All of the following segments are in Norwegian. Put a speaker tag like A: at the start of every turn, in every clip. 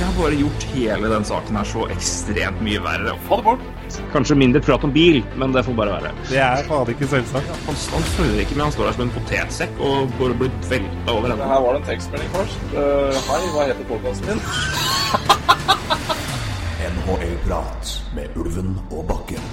A: De har bare gjort hele den saken her så ekstremt mye verre.
B: Få det bort!
C: Kanskje mindre prat om bil, men det får bare være.
B: Det er fader ikke selvsagt.
A: Han, han følger ikke med, han står der som en potetsekk og går og blir velta over ende.
D: Her var det en tekstmelding først. Uh, hei, hva heter podkasten din?
E: NHL-prat med Ulven og Bakken.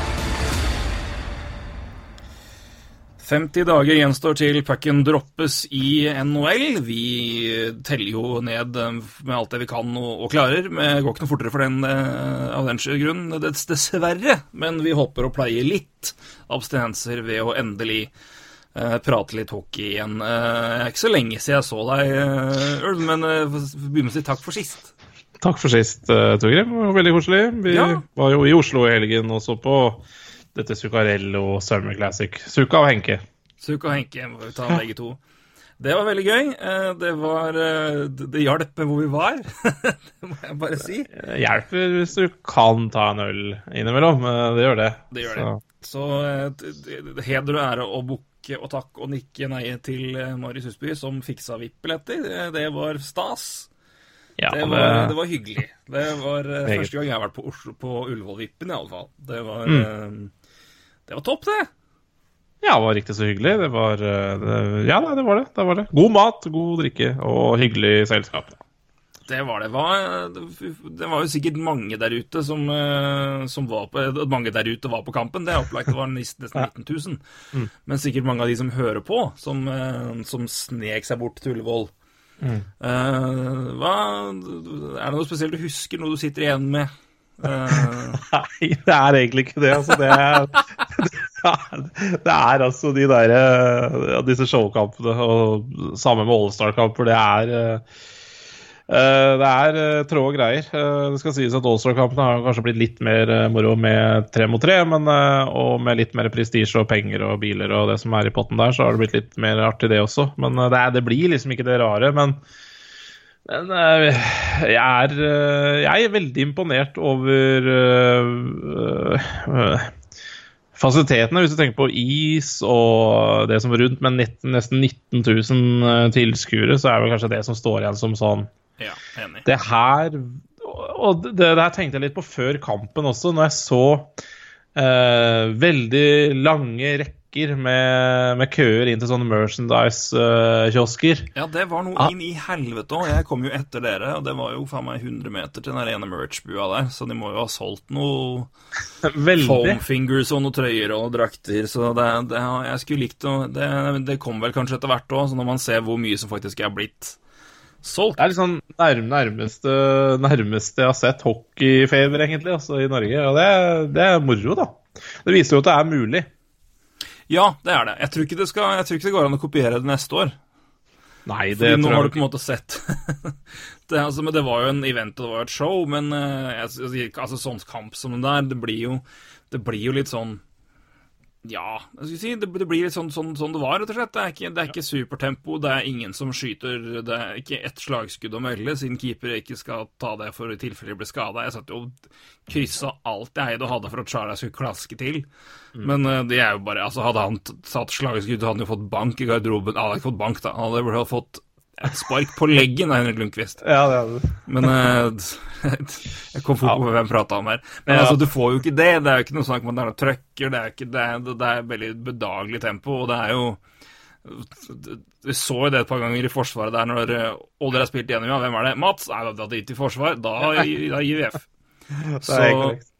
F: 50 dager gjenstår til pucken droppes i NHL. Vi teller jo ned eh, med alt det vi kan og, og klarer. Det går ikke noe fortere for den eh, av den grunn, dessverre. Men vi håper å pleie litt abstinenser ved å endelig eh, prate litt hockey igjen. Eh, Det er ikke så lenge siden jeg så deg, eh, Ulv, men eh, begynner med å si takk for sist.
B: Takk for sist, Torgrim. Veldig koselig. Vi
F: Ja.
B: var jo i Oslo i helgen og så på dette Zuccarello Summer Classic. Suka og Henke.
F: Suk og Henke må vi ta begge to. Det var veldig gøy. Eh, Det var eh, Det hjalp med hvor vi var, det må jeg bare si.
B: Det hjelper hvis du kan ta en øl innimellom. eh, Det gjør det.
F: Det gjør det. Så eh, d- d- heder og ære og bukke og takk og nikke nei til eh, Marius Husby, som fiksa VIP-billetter. Det- Det var stas.
B: Ja,
F: Det var, det var hyggelig. Det var eh, første gang jeg har vært på, Oslo, på Ullevål-vippen, i alle fall. Det var,
B: Mm.
F: Det var topp, det.
B: Ja, det var riktig så hyggelig. Det var eh, det, Ja, nei, det var det. det var det. God mat, god drikke og hyggelig selskap.
F: Det var det. Det var jo sikkert mange der ute som, eh, som var på Mange der ute var på kampen, det er opplagt. Det var nesten nesten 19 000. Men sikkert mange av de som hører på, som, eh, som snek seg bort til Ullevål. Eh, hva Er det noe spesielt du husker, noe du sitter igjen med? Eh,
B: Nei, det er egentlig ikke det. Altså, det, er, det, er, det er altså de der eh, Disse showkampene, og samme med Allstar-kamper, det er eh, det er tråd trå greier. Det skal sies at Allstar-kampene har kanskje blitt litt mer moro med tre mot tre, men, og med litt mer prestisje og penger og biler og det som er i potten der, så har det blitt litt mer artig, det også. Men det, er, det blir liksom ikke det rare. men men eh, jeg er, eh, jeg er veldig imponert over uh, fasilitetene, hvis du tenker på is og det som var rundt, med nesten 19 000 eh, tilskuere, så er vel kanskje det som står igjen som sånn
F: ja, enig.
B: Det her Og det, det her tenkte jeg litt på før kampen også, når jeg så eh, veldig lange rekker med, med køer inn til sånne merchandise-kiosker.
F: Ja, det var noe
B: Ah.
F: inn i helvete òg. Jeg kom jo etter dere, og det var jo faen meg 100 meter til den ene merch-bua der, så de må jo ha solgt noe
B: Veldig.
F: og noen trøyer og drakter, så det, det jeg skulle likt å det, det kom vel kanskje etter hvert òg, så når man ser hvor mye som faktisk er blitt solgt
B: Det er liksom nærm, nærmeste, nærmeste jeg har sett hockeyfeber, egentlig, altså, i Norge. Og det, det er moro, da. Det viser jo at det er mulig.
F: Ja, det er det. Jeg tror ikke det, skal, jeg tror ikke det går an å kopiere det neste år.
B: Nei, det
F: Fordi nå
B: tror
F: har du på en måte sett det, altså, men det var jo en event og det var jo et show, men eh, jeg, jeg, altså, sånn kamp som den der, det blir jo, det blir jo litt sånn Ja, si, det, det blir litt sånn, sånn, sånn det var, rett og slett. Det er ikke, det er ikke supertempo, det er ingen som skyter, det er ikke ett slagskudd å melde, siden keeper ikke skal ta det for i tilfelle de blir skada. Jeg satt jo og kryssa alt jeg eide og hadde for at Charlie skulle klaske til. Men eh, det er jo bare Altså, hadde han satt slagskudd, hadde han jo fått bank i garderoben. Han hadde ikke fått bank, da. Han hadde fått et spark på leggen av Henrik Lundqvist.
B: Ja, det er det.
F: Men eh, Jeg kom fort på hvem jeg prata om her. Men altså, du får jo ikke det. Det er jo ikke noe snakk om at det er noe trøkker. Det er, ikke, det, er, det er veldig bedagelig tempo, og det er jo Vi så jo det et par ganger i Forsvaret der når eh, Older har spilt gjennom, ja, hvem er det? Mats? Nei, da driter vi i forsvar. Da, da gir vi F.
B: Det
F: Så.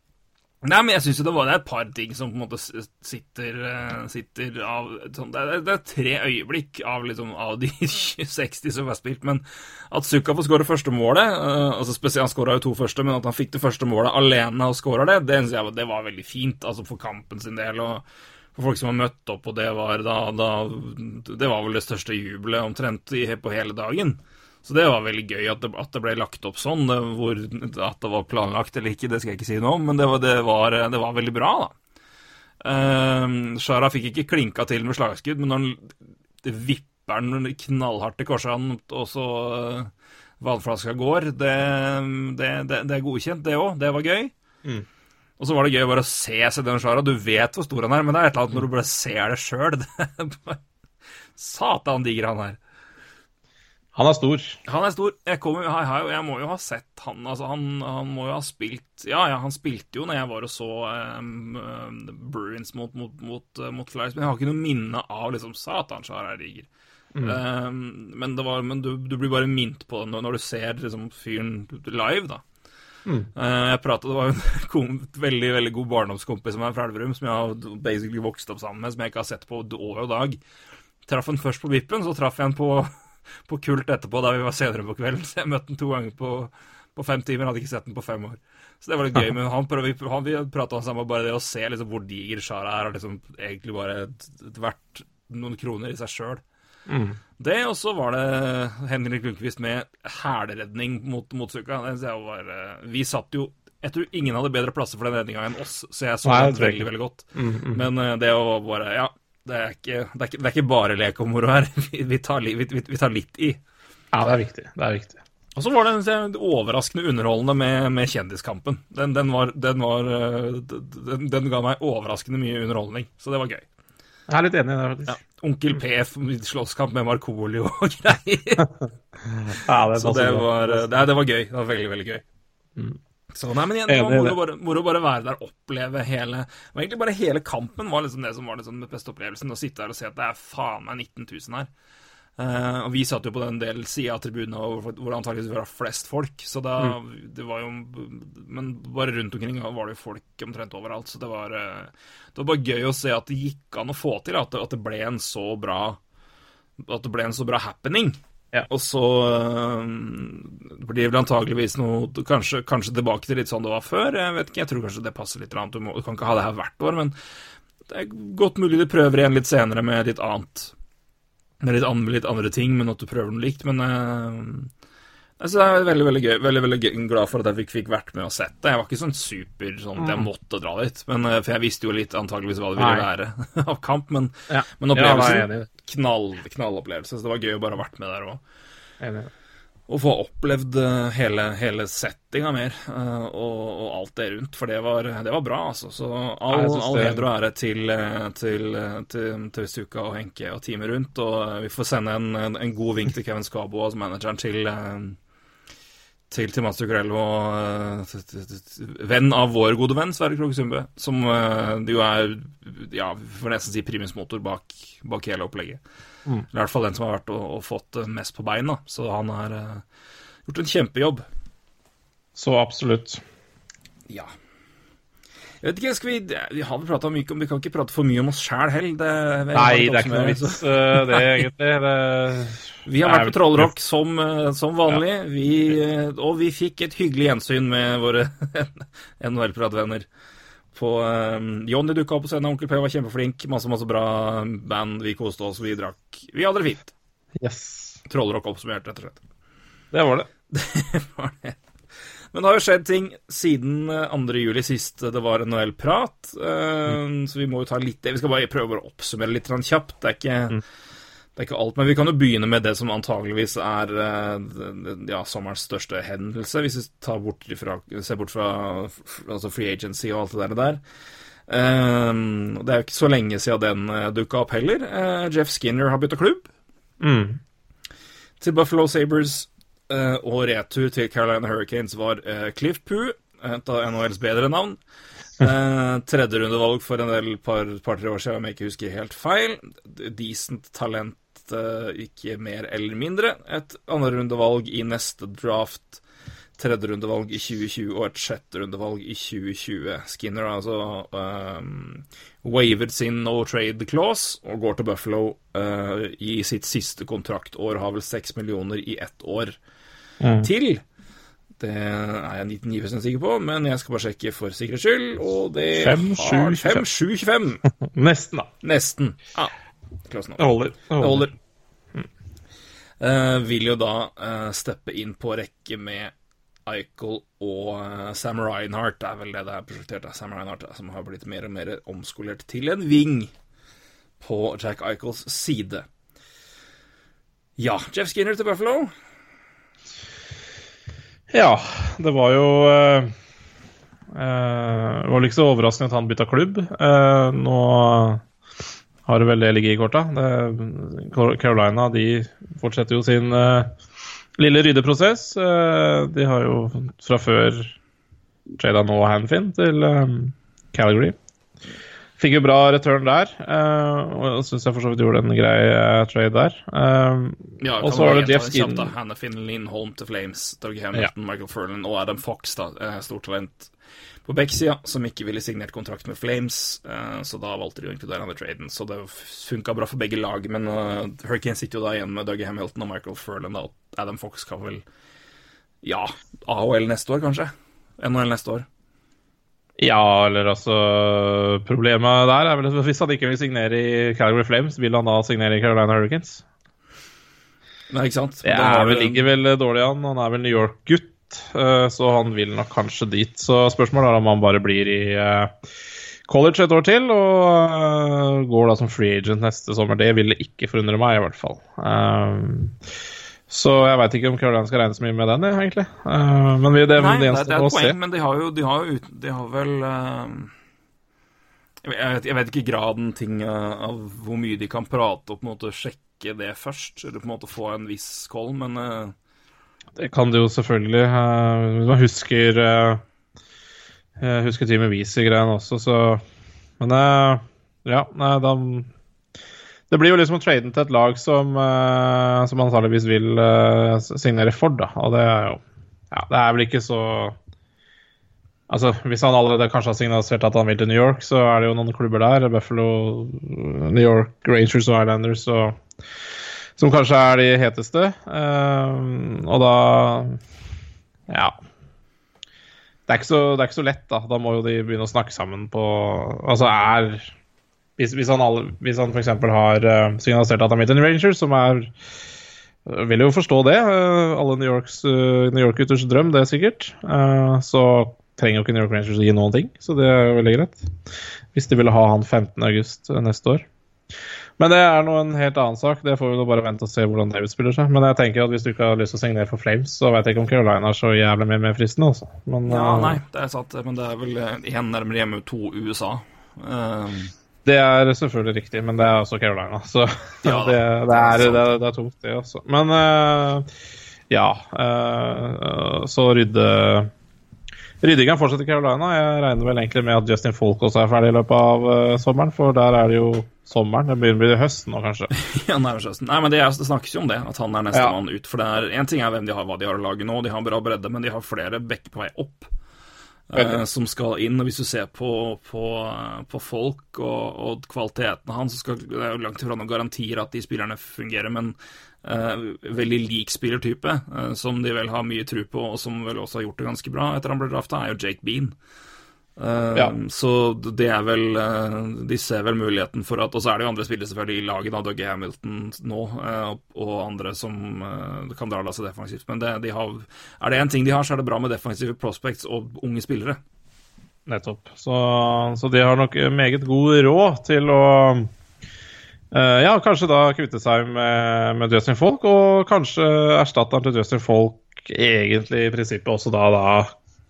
F: Nei, men jeg syns jo det var det er et par ting som på en måte sitter, eh, sitter av sånn, det, er, det er tre øyeblikk av, liksom, av de 60 som er spilt, men at Sukka får skåre første målet eh, altså spesielt, Han skåra jo to første, men at han fikk det første målet alene og skåra det, det jeg det var veldig fint altså for kampen sin del. og for folk som har møtt opp, og det var da, da Det var vel det største jubelet omtrent på hele dagen. Så det var veldig gøy at det, at det ble lagt opp sånn. Det, hvor, at det var planlagt eller ikke, det skal jeg ikke si noe om, men det var, det var, det var veldig bra, da. Uh, Shara fikk ikke klinka til med slagskudd, men når han vipper den knallhardt i korsene, og så uh, vannflaska går, det, det, det, er godkjent, det òg. Det var gøy.
B: Mm.
F: Og så var det gøy bare å se Sedan Shara. Du vet hvor stor han er, men det er et eller annet når du bare ser det sjøl. Satan diger han er.
B: Han er stor.
F: Han er stor. Jeg, kommer, jeg, jeg, jeg må jo ha sett han altså han, han, må jo ha spilt Ja, ja, han spilte jo når jeg var og så um, Bruins mot, mot, mot, mot, Flyers, men jeg har ikke noe minne av liksom Satan, Shara er diger. Mm. Um, men, var, men du, du, blir bare mint på det når, du ser liksom, fyren live, da. Mm. Uh, jeg pratet, Det var en veldig veldig god barndomskompis av meg fra Elverum, som jeg har basically vokst opp sammen med, som jeg ikke har sett på år og dag. Traff han først på Vippen, så traff jeg han på, på Kult etterpå, da vi var senere på kvelden. Så jeg møtte han to ganger på, på fem timer, hadde ikke sett han på fem år. Så det var litt gøy. Men han, han vi prata sammen bare det å se liksom, hvor diger Shara er, og liksom egentlig bare vært noen kroner i seg sjøl. Mm. Det, og så var det Henrik Lundqvist med hæleredning mot Motsuka. Eh, vi satt jo Jeg tror ingen hadde bedre plasser for den redninga enn oss, så jeg så Nei, det veldig, veldig godt. Mm, mm. Men uh, det å bare Ja, det er ikke, det er ikke, det er ikke bare lek og moro her. Vi, vi, tar, vi, vi, tar, litt i.
B: Ja, det er viktig. Det er viktig.
F: Og så var det overraskende underholdende med, med Kjendiskampen. Den, den, var, den, var, eh, den, den, ga meg overraskende mye underholdning, så det var gøy.
B: Jeg er litt enig i det, faktisk. Ja.
F: Onkel PF slåsskamp med Markolio og greier. ja, det så det var, det, det var, gøy. Det var veldig, veldig gøy. Mm. Så nei, men igjen, det var moro bare, moro bare være der, oppleve hele og Egentlig bare hele kampen var liksom det som var liksom den beste opplevelsen. Å sitte der og se at det er faen meg 19 000 her. Uh, og vi satt jo på den del sida av tribunen hvor det antakeligvis var flest folk. Så da mm. Det var jo Men bare rundt omkring var det jo folk omtrent overalt. Så det var, uh, det var bare gøy å se at det gikk an å få til. At det, at det ble en så bra At det ble en så bra happening. Ja. Og så uh, blir det vel antageligvis noe kanskje, kanskje, tilbake til litt sånn det var før. Jeg vet ikke, jeg tror kanskje det passer litt. Du, må, du kan ikke ha det her hvert år, men det er godt mulig du prøver igjen litt senere med litt annet med litt, andre, litt andre ting, men at du prøver noe likt. Men uh, altså, det er veldig veldig gøy. Veldig veldig gøy. glad for at jeg fikk, fikk vært med og sett det. Jeg var ikke sånn super sånn at jeg mm. måtte dra dit, men, uh, for jeg visste jo litt antageligvis hva det ville være av kamp. Men, ja. men opplevelsen ja, knall, knallopplevelse. Så det var gøy å bare ha vært med der òg å få opplevd eh, hele, hele settinga mer, uh, og, og, alt det rundt. For det var, det var bra, altså. Så all, all heder og ære til, eh, til, til, til Suka og Henke og teamet rundt. Og vi får sende en, en, en god vink til Kevin Skabo, altså manageren til til, Mats og uh, venn av vår gode venn Sverre Krogh Sundbø, som uh, jo er, ja, vi får nesten si primusmotor bak, bak hele opplegget. Mm. I hvert fall den som har vært og, og fått mest på beina. Så han har gjort en kjempejobb.
B: Så absolutt.
F: Ja. Jeg vet ikke, skal Vi vi har vel prata mye om Vi kan ikke prate for mye om oss sjæl heller.
B: Nei, det er ikke noe vits, uh, det, egentlig. Det...
F: Vi har vært på Trollrock som, uh, som vanlig, ja. vi, og vi fikk et hyggelig gjensyn med våre NHL-pratvenner på um, Jonny dukka opp på scenen, Onkel P var kjempeflink. Masse masse bra band. Vi koste oss, vi drakk. Vi hadde det fint.
B: Yes.
F: Trollrock oppsummert, rett og slett.
B: Det var det.
F: det var det. Men det har jo skjedd ting siden 2. Eh, juli sist det var NHL-prat, uh, mm. så vi må jo ta litt det. Vi skal bare prøve å oppsummere litt kjapt. Det er ikke mm. Det er ikke alt, men vi kan jo begynne med det som antageligvis er ja, sommerens største hendelse, hvis vi bort fra, ser bort fra altså free agency og alt det der. Um, det er jo ikke så lenge siden den uh, dukka opp heller. Uh, Jeff Skinner har bytta klubb.
B: Mm.
F: Til Buffalo Sabres og retur til Carolina Hurricanes var uh, Cliff Poo, et av NHLs bedre navn. Uh, Tredjerundevalg for en del par-tre par, år siden, om jeg ikke husker helt feil. Decent talent ikke mer eller mindre. Et andrerundevalg i neste draft, tredjerundevalg i 2020 og et sjetterundevalg i 2020. Skinner altså um, wavered sin no trade clause og går til Buffalo uh, i sitt siste kontraktår. Har vel seks millioner i ett år mm. til. Det er jeg 99% sikker på, men jeg skal bare sjekke for sikkerhets skyld. Og det
B: Fem,
F: 5-7-25.
B: Nesten, da.
F: Nesten. Ja.
B: Det holder.
F: Det holder. Eh, vil jo da uh, steppe inn på rekke med Eichel og uh, Sam Reinhardt. Det er vel det det er prosjektert av Sam Reinhardt, som har blitt mer og mer omskolert til en ving på Jack Eichels side. Ja, Jeff Skinner til Buffalo.
B: Ja, det var jo eh, eh, Det var ikke så overraskende at han bytta klubb. Eh, nå har det vel det ligget i korta. Carolina de fortsetter jo sin lille ryddeprosess. De har jo fra før trada nå Hanfin til Calgary. Fikk jo bra return der, Uh, og syns jeg for så vidt gjorde en grei uh, trade der. Uh,
F: Ja,
B: og så var det Jeff
F: kjapt, da. Finn Lindholm til Flames, Doug Hamilton, Michael Furlan og Adam Fox, da, stort talent på Beck-sida, som ikke ville signert kontrakt med Flames, så da valgte de å inkludere han i traden. Så det funka bra for begge lag, men Hurricanes sitter jo da igjen med Doug Hamilton og Michael Furlan, da, og Adam Fox kan vel Ja, AHL neste år, kanskje? NHL neste år.
B: Ja, eller altså Problemet der er vel at hvis han ikke vil signere i Calgary Flames, vil han da signere i Carolina Hurricanes?
F: Nei, ikke sant?
B: Det er vel, ligger vel dårlig an. Han er vel New York-gutt, eh, så han vil nok kanskje dit. Så spørsmålet er om han bare blir i eh, college et år til og eh, går da som free agent neste sommer. Det ville ikke forundre meg, i hvert fall. Så jeg veit ikke om Carolina skal regne så mye med den, egentlig. Uh, men vi, det,
F: Nei,
B: det
F: det, er et poeng, men de har jo, de har jo de har vel eh, jeg, vet, jeg vet ikke graden ting eh, av hvor mye de kan prate og på en måte sjekke det først, eller på en måte få en viss koll, men eh,
B: Det kan det jo selvfølgelig. eh, Hvis man husker Husker Team Weezy-greien også, så Men eh, ja, da Det blir jo liksom å trade til et lag som, uh, som antakeligvis vil uh, signere for, da. Og det er jo Ja, det er vel ikke så Altså, Hvis han allerede kanskje har signalisert at han vil til New York, så er det jo noen klubber der. Buffalo, New York Rangers og Islanders og som kanskje er de heteste. Uh, og da Ja. Det er, så, det er ikke så lett, da. Da må jo de begynne å snakke sammen på Altså er Hvis, hvis han, alle, hvis han f.eks. har uh, signalisert at han vil til Rangers, som er Vil jo forstå det. eh, alle New Yorks New York-gutters drøm, det er sikkert. Eh, så trenger jo ikke New York Rangers å gi noen ting, så det er jo veldig greit. Hvis de ville ha han 15.8 neste år. Men det er nå en helt annen sak. Det får vi nå bare vente og se hvordan det utspiller seg. Men jeg tenker at hvis du ikke har lyst til å signere for Flames, så vet jeg ikke om Carolina er så jævlig mye mer fristende, altså. Men
F: Ja,
B: eh,
F: nei, det er sant, men det er vel én nærmere hjemme, to USA. Eh,
B: det er selvfølgelig riktig, men det er også Carolina, så
F: Ja,
B: det, det,
F: er
B: det, er, det er tungt, det også. Men uh, ja. uh, så rydde Ryddingen fortsetter i Carolina. Jeg regner vel egentlig med at Justin Folk også er ferdig i løpet av uh, sommeren, for der er det jo sommeren. Det begynner å bli høst nå, kanskje.
F: ja, nærmest høsten. Nei, men det, er, det snakkes jo om det, at han er
B: Ja.
F: nestemann ut. For det er en ting er hvem de har, hva de har å lage nå, de har bra bredde, men de har flere bekker på vei opp.
B: Veldig.
F: som skal inn. og Hvis du ser på, på, på folk og, og kvaliteten hans, så skal, det er jo langt ifra noen garantier at de spillerne fungerer, men uh, veldig lik spillertype, eh, som de vel har mye tro på, og som vel også har gjort det ganske bra etter han ble drafta, er jo Jake Bean. Eh,
B: Ja.
F: Så det er vel eh, De ser vel muligheten for at Og så er det jo andre spillere selvfølgelig i laget, da, Dougie Hamilton nå, uh, og, andre som uh, kan dra av seg defensivt. Men det, de har, er det én ting de har, så er det bra med defensive prospects og unge spillere.
B: Nettopp. Så, så de har nok meget god råd til å Ja, kanskje da kvitte seg med, med Justin Folk, og kanskje erstatteren til Justin Folk egentlig i prinsippet også da, da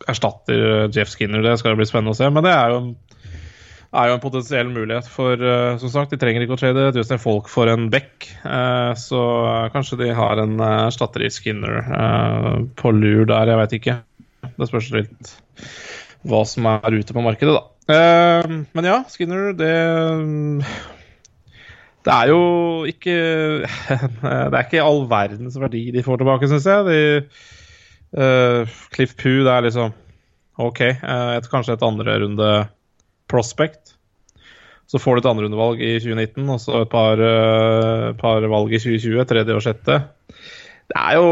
B: erstatter Jeff Skinner. Det skal bli spennende å se, men det er jo en, er jo en potensiell mulighet for uh, Som sagt, de trenger ikke å trade Justin Folk for en back, Uh, så kanskje de har en eh, erstatter i Skinner eh, på lur der, jeg veit ikke. Det spørs litt hva som er ute på markedet, da. Eh, men ja, Skinner, det Det er jo ikke Det er ikke all verdens verdi de får tilbake, syns jeg. De, eh, Cliff Poo, det er liksom OK. eh, et, kanskje et andrerunde prospect. Så får du et andrerundevalg i 2019, og så et par, uh, par valg i 2020. Tredje og sjette. Det er jo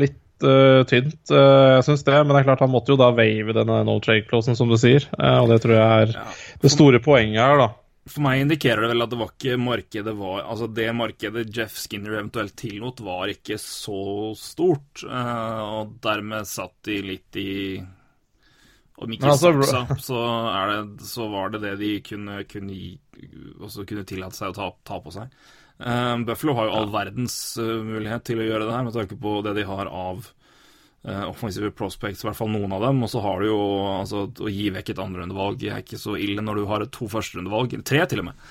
B: litt uh, tynt, uh, jeg syns det. Men det er klart han måtte jo da wave denne no trade-closen, som du sier. Og det tror jeg er det store poenget her, da.
F: For meg indikerer det vel at det var ikke markedet var Altså det markedet Jeff Skinner eventuelt tillot, var ikke så stort. eh, og dermed satt de litt i Om ikke
B: altså,
F: saksa, så, er det, så var det det de kunne, kunne, kunne tillate seg å ta, ta på seg. Eh, Buffalo har jo all verdens eh, mulighet til å gjøre det her, med tanke på det de har av offensive prospects, i hvert fall noen av dem. Og så har du jo altså, Å gi vekk et andrerundevalg er ikke så ille når du har to førsterundevalg, eller tre til og med,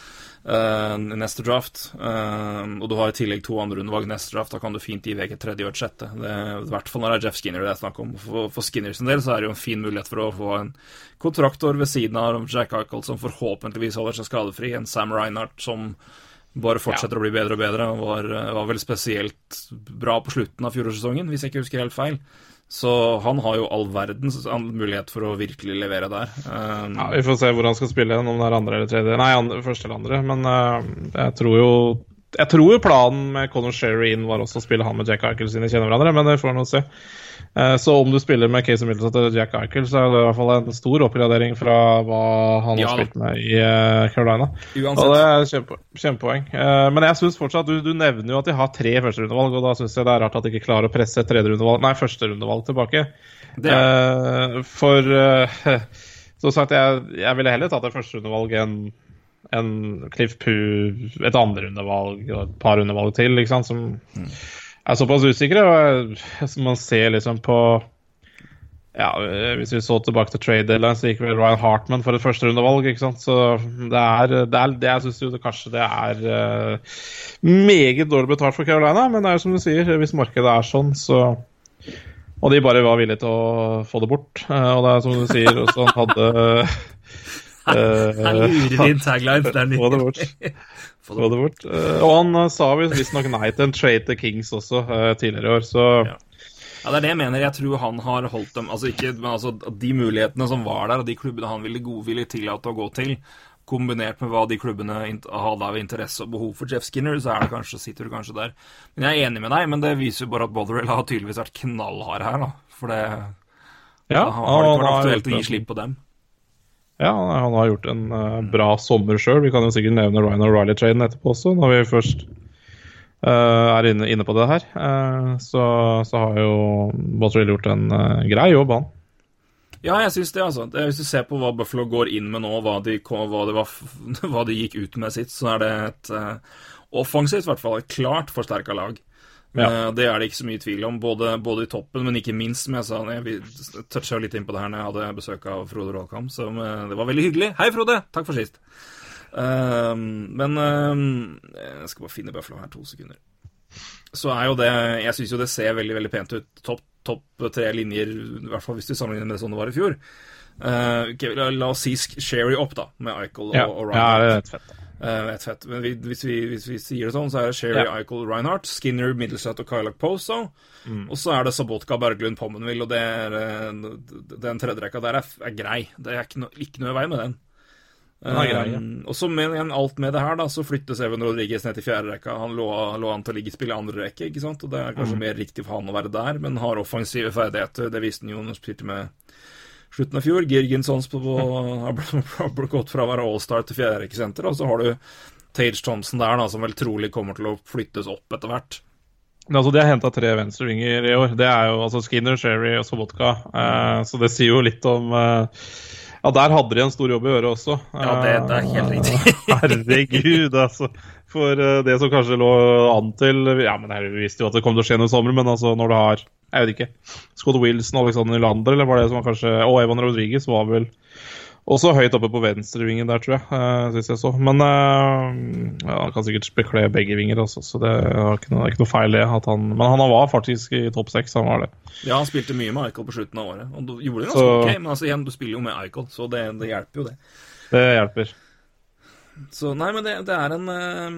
F: uh, neste draft. Uh, og du har i tillegg to andrerundevalg neste draft. Da kan du fint gi vekk et tredje og et sjette. Det, I hvert fall når det er Jeff Skinner det er snakk om. For, for Skinners en del så er det jo en fin mulighet for å få en kontraktor ved siden av Jack Eichel som forhåpentligvis holder seg skadefri. En Sam Reinhardt som bare fortsetter å bli bedre og bedre. Og var, var vel spesielt bra på slutten av fjorårssesongen, hvis jeg ikke husker helt feil. Så han har jo all verdens mulighet for å virkelig levere der. Um,
B: Ja, Vi får se hvor han skal spille, om det er andre eller tredje. Nei, andre, første eller andre. Men uh, jeg tror jo jeg tror jo planen med Conor Sherry inn var også å spille han med Jack Eichel sine kjenner hverandre, men det får vi nå se. Eh, Så om du spiller med Casey Middleton og Jack Eichel, så er det i hvert fall en stor oppgradering fra hva han
F: Ja.
B: har spilt med i eh, Carolina.
F: Uansett.
B: Og det er kjempe, kjempepoeng. Eh, Men jeg synes fortsatt du, du nevner jo at de har tre førsterundevalg, og da syns jeg det er rart at de ikke klarer å presse et tredjerundevalg, nei, førsterundevalg tilbake.
F: Det
B: for som sagt, jeg, jeg ville heller tatt et førsterundevalg enn en Cliff Poo, et andrerundevalg og et par rundevalg til, ikke sant, som er såpass usikre. Og man ser liksom på ja, Hvis vi så tilbake til trade deadline, så gikk vel Ryan Hartman for et førsterundevalg. ikke sant? Så det er, det er det jeg syns jo det, kanskje det er uh, meget dårlig betalt for Carolina, men det er jo som du sier, hvis markedet er sånn, så Og de bare var villige til å få det bort. Uh, og det er som du sier, også han hadde
F: Her lurer din tagline. Det er nydelig.
B: Få det bort. Og han eh, sa visstnok nei til en trade til Kings også eh, tidligere i år, så
F: Ja. Ja, det er det jeg mener. Jeg tror han har holdt dem Altså ikke Men altså de mulighetene som var der, og de klubbene han ville godvillig tillate å gå til, kombinert med hva de klubbene hadde av interesse og behov for Jeff Skinner, så er det kanskje, sitter du kanskje der. Men jeg er enig med deg, men det viser jo bare at Botherell har tydeligvis vært knallhard her, da. For det
B: ja,
F: da har det ikke vært aktuelt å gi slipp på dem.
B: Ja, han har gjort en uh, bra sommer sjøl. Vi kan jo sikkert nevne Ryan O'Reilly-traden etterpå også, når vi først uh, er inne, inne på det her. Uh, så, så har jo Botterill gjort en grei jobb, han.
F: Ja, jeg syns det, altså. Hvis du ser på hva Buffalo går inn med nå, hva de, hva de, var, hva de gikk ut med sitt, så er det et offensivt, i hvert fall, et klart forsterka lag.
B: Ja.
F: Eh, det er det ikke så mye tvil om, både, både i toppen, men ikke minst, som jeg sa Jeg toucha litt inn på det her når jeg hadde besøk av Frode Råkam, så eh, det var veldig hyggelig. Hei, Frode! Takk for sist. Uh, men uh, Jeg skal bare finne bøfla her, to sekunder. Så er jo det Jeg syns jo det ser veldig, veldig pent ut. Topp topp tre linjer, i hvert fall hvis du sammenligner med sånn det var i fjor. Uh, okay, la, la oss si Sherry opp, da, med Eichel og,
B: Ja,
F: og
B: ja det er fett.
F: Eh, et fett. Men vi, hvis, vi, hvis vi sier det sånn, så er det Sherry,
B: Ja.
F: Eichel, Reinhardt, Skinner, Middlesat og Kylak Poso.
B: Mm.
F: Og så er det Sabotka, Berglund, Pommenville, og det er, eh, den tredje rekka der er, er grei. Det er ikke, no, ikke noe vei med den.
B: Den grei, ja.
F: Um, og så med igjen alt med det her, da, så flyttes Even Rodriguez ned til fjerde rekka. Han lå, lå an til å ligge i spillet i andre rekke, ikke sant? og det er
B: Mm.
F: kanskje mer riktig for han å være der, men har offensive ferdigheter. Det viste han jo når han spilte med slutten av fjor. Girgensons har gått fra å være allstar til fjerderekkesenter, og så har du Tage Thompson der, da, som vel trolig kommer til å flyttes opp etter hvert.
B: Men Altså, de har henta tre venstrevinger i år. Det er jo altså Skinner, Sherry og Sobotka. Eh, så det sier jo litt om eh, Ja, der hadde de en stor jobb å gjøre også.
F: Ja, det, det er helt riktig.
B: Herregud, altså. For eh, det som kanskje lå an til Ja, men vi visste jo at det kom til å skje noe i sommer, men altså når du har Jeg vet ikke. Scott Wilson, Alexander Nylander, eller var det som var kanskje Og Evan Rodriguez var vel også høyt oppe på venstrevingen der, tror jeg. Uh, synes jeg så. Men uh, ja, han kan sikkert bekle begge vinger, også, så det er ikke noe, ikke noe feil, det. Han, men han var faktisk i topp seks, han var det.
F: Ja, han spilte mye med Eichel på slutten av året, og du gjorde det ganske
B: Så-
F: ok, men altså igjen, du spiller jo med Eichel, så det, det hjelper jo, det.
B: Det hjelper.
F: Så nei, men det, det er en eh,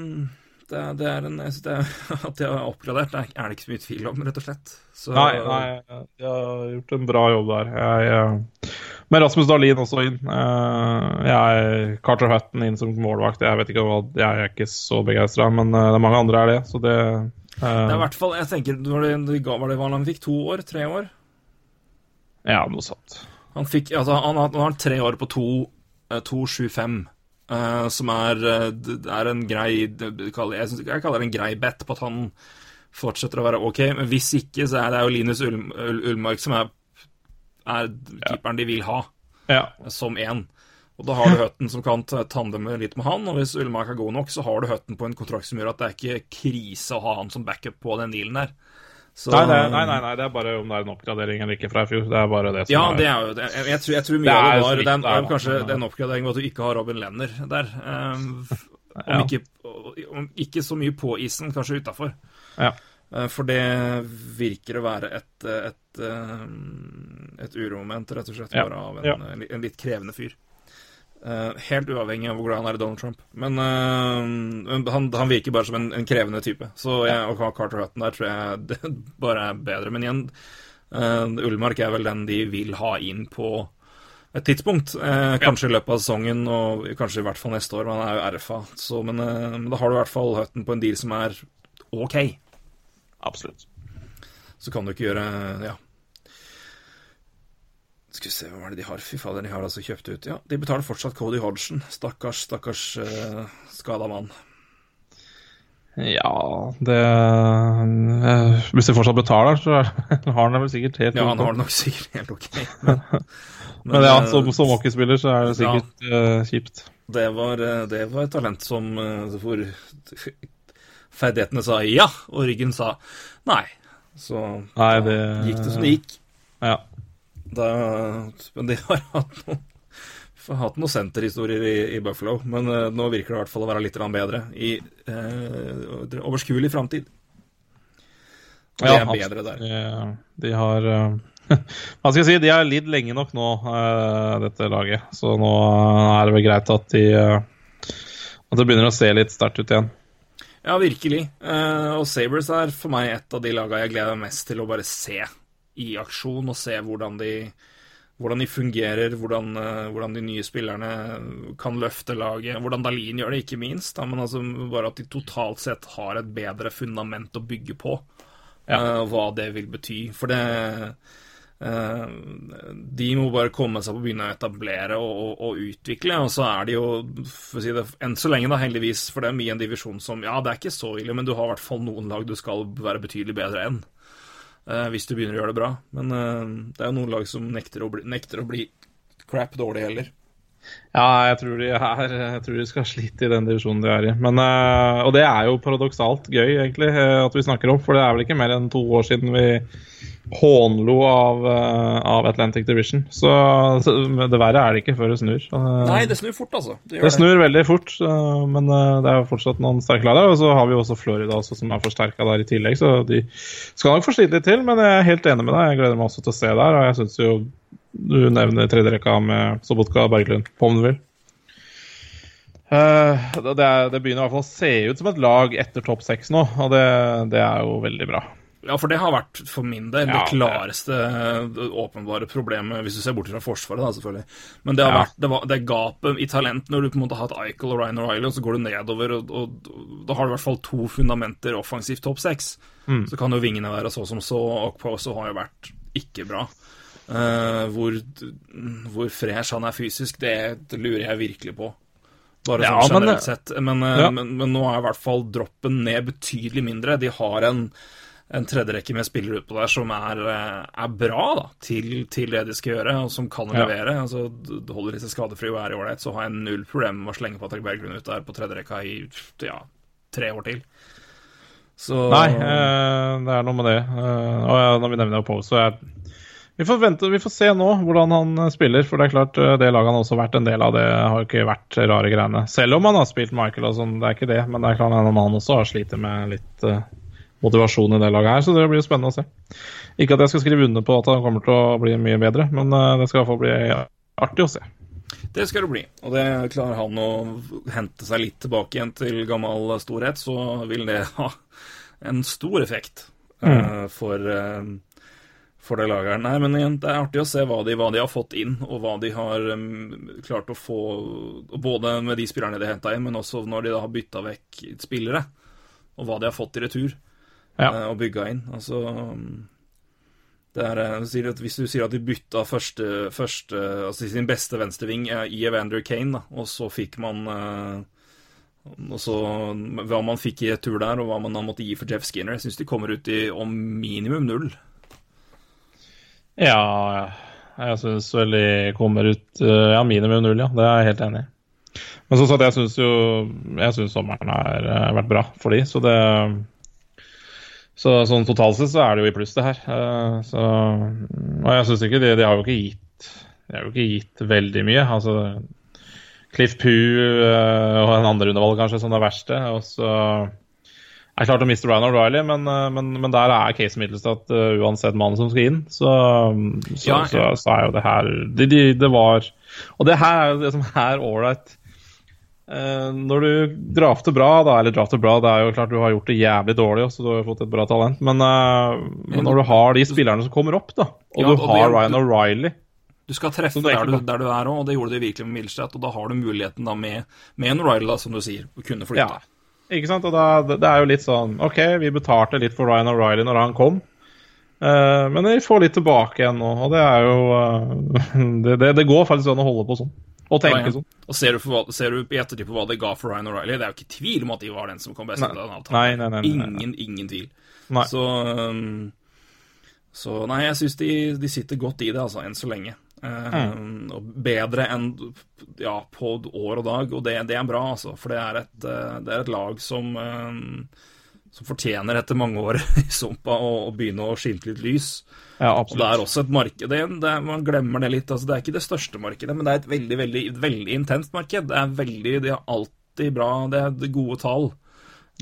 F: det er, det er en jeg synes det At de har oppgradert, det er, det ikke så mye tvil om, rett og slett. Så,
B: Nei, nei, jeg har gjort en bra jobb der. Jeg, jeg, med Rasmus Dahlin også inn. Eh, jeg, Carter Hutton inn som målvakt. Jeg vet ikke hva, jeg er ikke så begeistra, men eh, det er mange andre er det. Så det
F: Det er i hvert fall, jeg tenker, var det, de var det han fikk? To år? Tre år?
B: Ja, noe sånt.
F: Han fikk, altså han, har- han har tre år på to, eh, 2,75, eh, som er, eh, er en grei jeg, synes, jeg kaller det en grei bet på at han fortsetter å være ok, men hvis ikke, så er det jo Linus Ulm, Ul, Ullmark som er, er keeperen de vil ha,
B: Ja.
F: som én. Og da har du Høtten som kan ta- tandeme litt med han, og hvis Ullmark er god nok, så har du Høtten på en kontrakt som gjør at det er ikke krise å ha han som backup på den dealen der. Så-
B: Nei, det nei, nei, nei, det er bare om det er en oppgradering eller ikke fra i fjor. Det er bare det som
F: Ja,
B: er
F: det er jo. Jeg, jeg, tror, jeg tror mye
B: Det
F: av det var
B: den
F: det er,
B: er,
F: kanskje det er en oppgradering at du ikke har Robin Lenner der. Um, om, ikke, om ikke så mye på isen, kanskje utafor.
B: Ja.
F: For det virker å være et, et, et, et uromoment, rett og slett, bare av en, en litt krevende fyr. Uh, helt uavhengig av hvor glad han er i Donald Trump. Men uh, han, han virker bare som en, en krevende type. Så jeg og Carter Hutton der tror jeg det bare er bedre. Men igjen, uh, Ullmark er vel den de vil ha inn på et tidspunkt. Uh, kanskje i løpet av sesongen, og kanskje i hvert fall neste år. men Han er jo RFA. Så, men, men da har du i hvert fall Hutton på en deal som er OK.
B: Absolutt.
F: Så kan du ikke gjøre Ja. Skal vi se, hva er det de har? Fy fader, de har altså kjøpt ut Ja, de betaler fortsatt Cody Hodgson. Stakkars, stakkars uh, skada mann.
B: Ja, det uh, Hvis de fortsatt betaler, så har han det vel sikkert helt ok.
F: Ja, han har det nok sikkert helt ok. Men,
B: Men ja,
F: eh,
B: som, som hockeyspiller så er det sikkert eh, kjipt.
F: det, var, det var et talent som Hvor ferdighetene sa ja, og ryggen sa nei. Så
B: Nei, det
F: gikk det som det gikk.
B: Ja.
F: Da, men de har hatt noen, hatt noen senterhistorier i, i Buffalo, men eh, nå virker det i hvert fall å være litt bedre i uh, overskuelig framtid. Det
B: Ja,
F: er bedre der.
B: De, de har eh, Hva skal jeg si, de har lidd lenge nok nå, dette laget. Så nå er det vel greit at de At det begynner å se litt sterkt ut igjen.
F: Ja, virkelig. Og Sabres er for meg et av de lagene jeg gleder meg mest til å bare se i aksjon, og se hvordan de, hvordan de fungerer, hvordan, eh, hvordan de nye spillerne kan løfte laget, hvordan Dalin gjør det, ikke minst. Da, men altså bare at de totalt sett har et bedre fundament å bygge på,
B: Ja.
F: Uh, hva det vil bety. For det uh, de må bare komme seg på å begynne å etablere og, og, og utvikle. Og så er de jo, for å si det, enn så lenge, da, heldigvis, for dem i en divisjon som Ja, det er ikke så ille, men du har i hvert fall noen lag du skal være betydelig bedre enn. Eh, hvis du begynner å gjøre det bra. Men eh, det er jo noen lag som nekter å bli, nekter å bli crap dårlig heller.
B: Ja, jeg tror de, er, jeg tror de skal slite i den divisjonen de er i. Men, eh, og det er jo paradoksalt gøy, egentlig, eh, at vi snakker om. For det er vel ikke mer enn to år siden vi hånlo av, eh, av Atlantic Division. Så, så det verre er det ikke før det snur.
F: Nei, det snur fort, altså. Det
B: det snur veldig fort, men det er jo fortsatt noen sterke lag der. Og så har vi også Florida også, som er forsterka der i tillegg, så de skal nok få slite litt til. Men jeg er helt enig med deg, jeg gleder meg også til å se der. Og jeg synes jo du nevner tredje rekka med Sobotka og Berglund, på om du vil. Uh, det, er, det begynner i hvert fall å se ut som et lag etter topp seks nå, og det, det er jo veldig bra.
F: Ja, for det har vært for min del
B: Ja,
F: det klareste det åpenbare problemet, hvis du ser bort fra Forsvaret, da, selvfølgelig. Men det har
B: Ja.
F: vært det, var, det gapet i talent når du på en måte har hatt Eichel og Ryan O'Reilly, og så går du nedover, og, og, da har du i hvert fall to fundamenter offensivt topp seks.
B: Mm.
F: Så kan jo vingene være så som så, og Poso har jo vært ikke bra. Eh, hvor, hvor fresh han er fysisk, det, det lurer jeg virkelig på. Bare
B: Ja,
F: sånn
B: men-
F: generelt sett. Men, eh,
B: Ja.
F: men, men nå er i hvert fall droppen ned betydelig mindre. De har en en tredjerekke med spillere utpå der som er, eh, er bra da, til, til det de skal gjøre, og som kan
B: Ja.
F: levere. Altså, Holder de seg skadefrie og er ålreit, så har jeg null problem med å slenge Patrick Berglund ut der på tredjerekka i ja, tre år til. Så
B: Nei, det er noe med det. Og ja, når vi nevner Oppo, så er vi får, vente, vi får se nå hvordan han eh, spiller. For det er klart, eh, det laget han har også vært en del av, det har ikke vært rare greiene. Selv om han har spilt Michael sånn, det er ikke det. Men det er klart han også har slitt med litt uh, motivasjon i det laget her, så det blir jo spennende å se. Ikke at jeg skal skrive under på at han kommer til å bli mye bedre, men uh, det skal i hvert fall bli artig å se.
F: Det skal det bli. Og det klarer han å hente seg litt tilbake igjen til gammel storhet, så vil det ha en stor effekt eh, for, eh, for det laget her. Nei, men igjen, det er artig å se hva de, hva de har fått inn, og hva de har um, klart å få Både med de spillerne de henta inn, men også når de da har bytta vekk spillere, og hva de har fått i retur.
B: Ja.
F: uh, og bygga inn. Altså um, det er, at Hvis du sier at de bytta første, første altså sin beste venstreving eh, i Evander Kane, da, og så fikk man og så Hva man fikk i retur der, og hva man da måtte gi for Jeff Skinner Jeg syns de kommer ut i om minimum null.
B: Ja, jeg syns vel de kommer ut eh, ja, minimum null, ja. Det er jeg helt enig i. Men som sagt, jeg syns jo Jeg syns sommeren har eh, vært bra for de, så det så sånn totalt sett så er det jo i pluss, det her. Eh, Så, og jeg syns ikke de, de har jo ikke gitt De har jo ikke gitt veldig mye. Altså Cliff Poo og en andre undervalg kanskje som det verste. Og så er det klart å miste Ryan O'Reilly, men, eh, men, men der er Case Middlestad uh, uansett mannen som skal inn. Så, så,
F: Ja,
B: så, så er jo det her det, de, det var Og det her er jo det som er ålreit. Uh, når du drafter bra, da, eller drafter bra, det er jo klart du har gjort det jævlig dårlig, også, du har jo fått et bra talent, men, uh, men når du har de spillerne som kommer opp, da, og
F: Ja,
B: du
F: og det-
B: har Ryan O'Reilly
F: Du skal treffe
B: er
F: der du, der du er òg, og det gjorde de virkelig med Milstead. Og da har du muligheten da med, med en O'Reilly, som du sier, å kunne flytte.
B: Ja. Ikke sant? Og da, det er jo litt sånn OK, vi betalte litt for Ryan O'Reilly når han kom. Uh, men vi får litt tilbake igjen nå, og det er jo uh, det, det, det går faktisk an å holde på sånn. Og tenke sånn.
F: ja.
B: ja.
F: Og ser du, for, ser du i ettertid på hva det ga for Ryan O'Reilly, det er jo ikke tvil om at de var den som kom best ut av den avtalen.
B: Nei, nei, nei.
F: Ingen, ingen tvil. Så, um, så nei, jeg syns de, de sitter godt i det, altså, enn så lenge. Eh,
B: Mm.
F: og bedre enn ja, på år og dag, og det, det er bra, altså. For det er et, eh, det er et lag som um, som fortjener etter mange år i sumpa å, å begynne å skimte litt lys.
B: Ja,
F: Og det er også et marked det, det, Man glemmer det litt. altså Det er ikke det største markedet, men det er et veldig veldig, veldig intenst marked. Det er veldig, de har alltid bra Det er gode tall.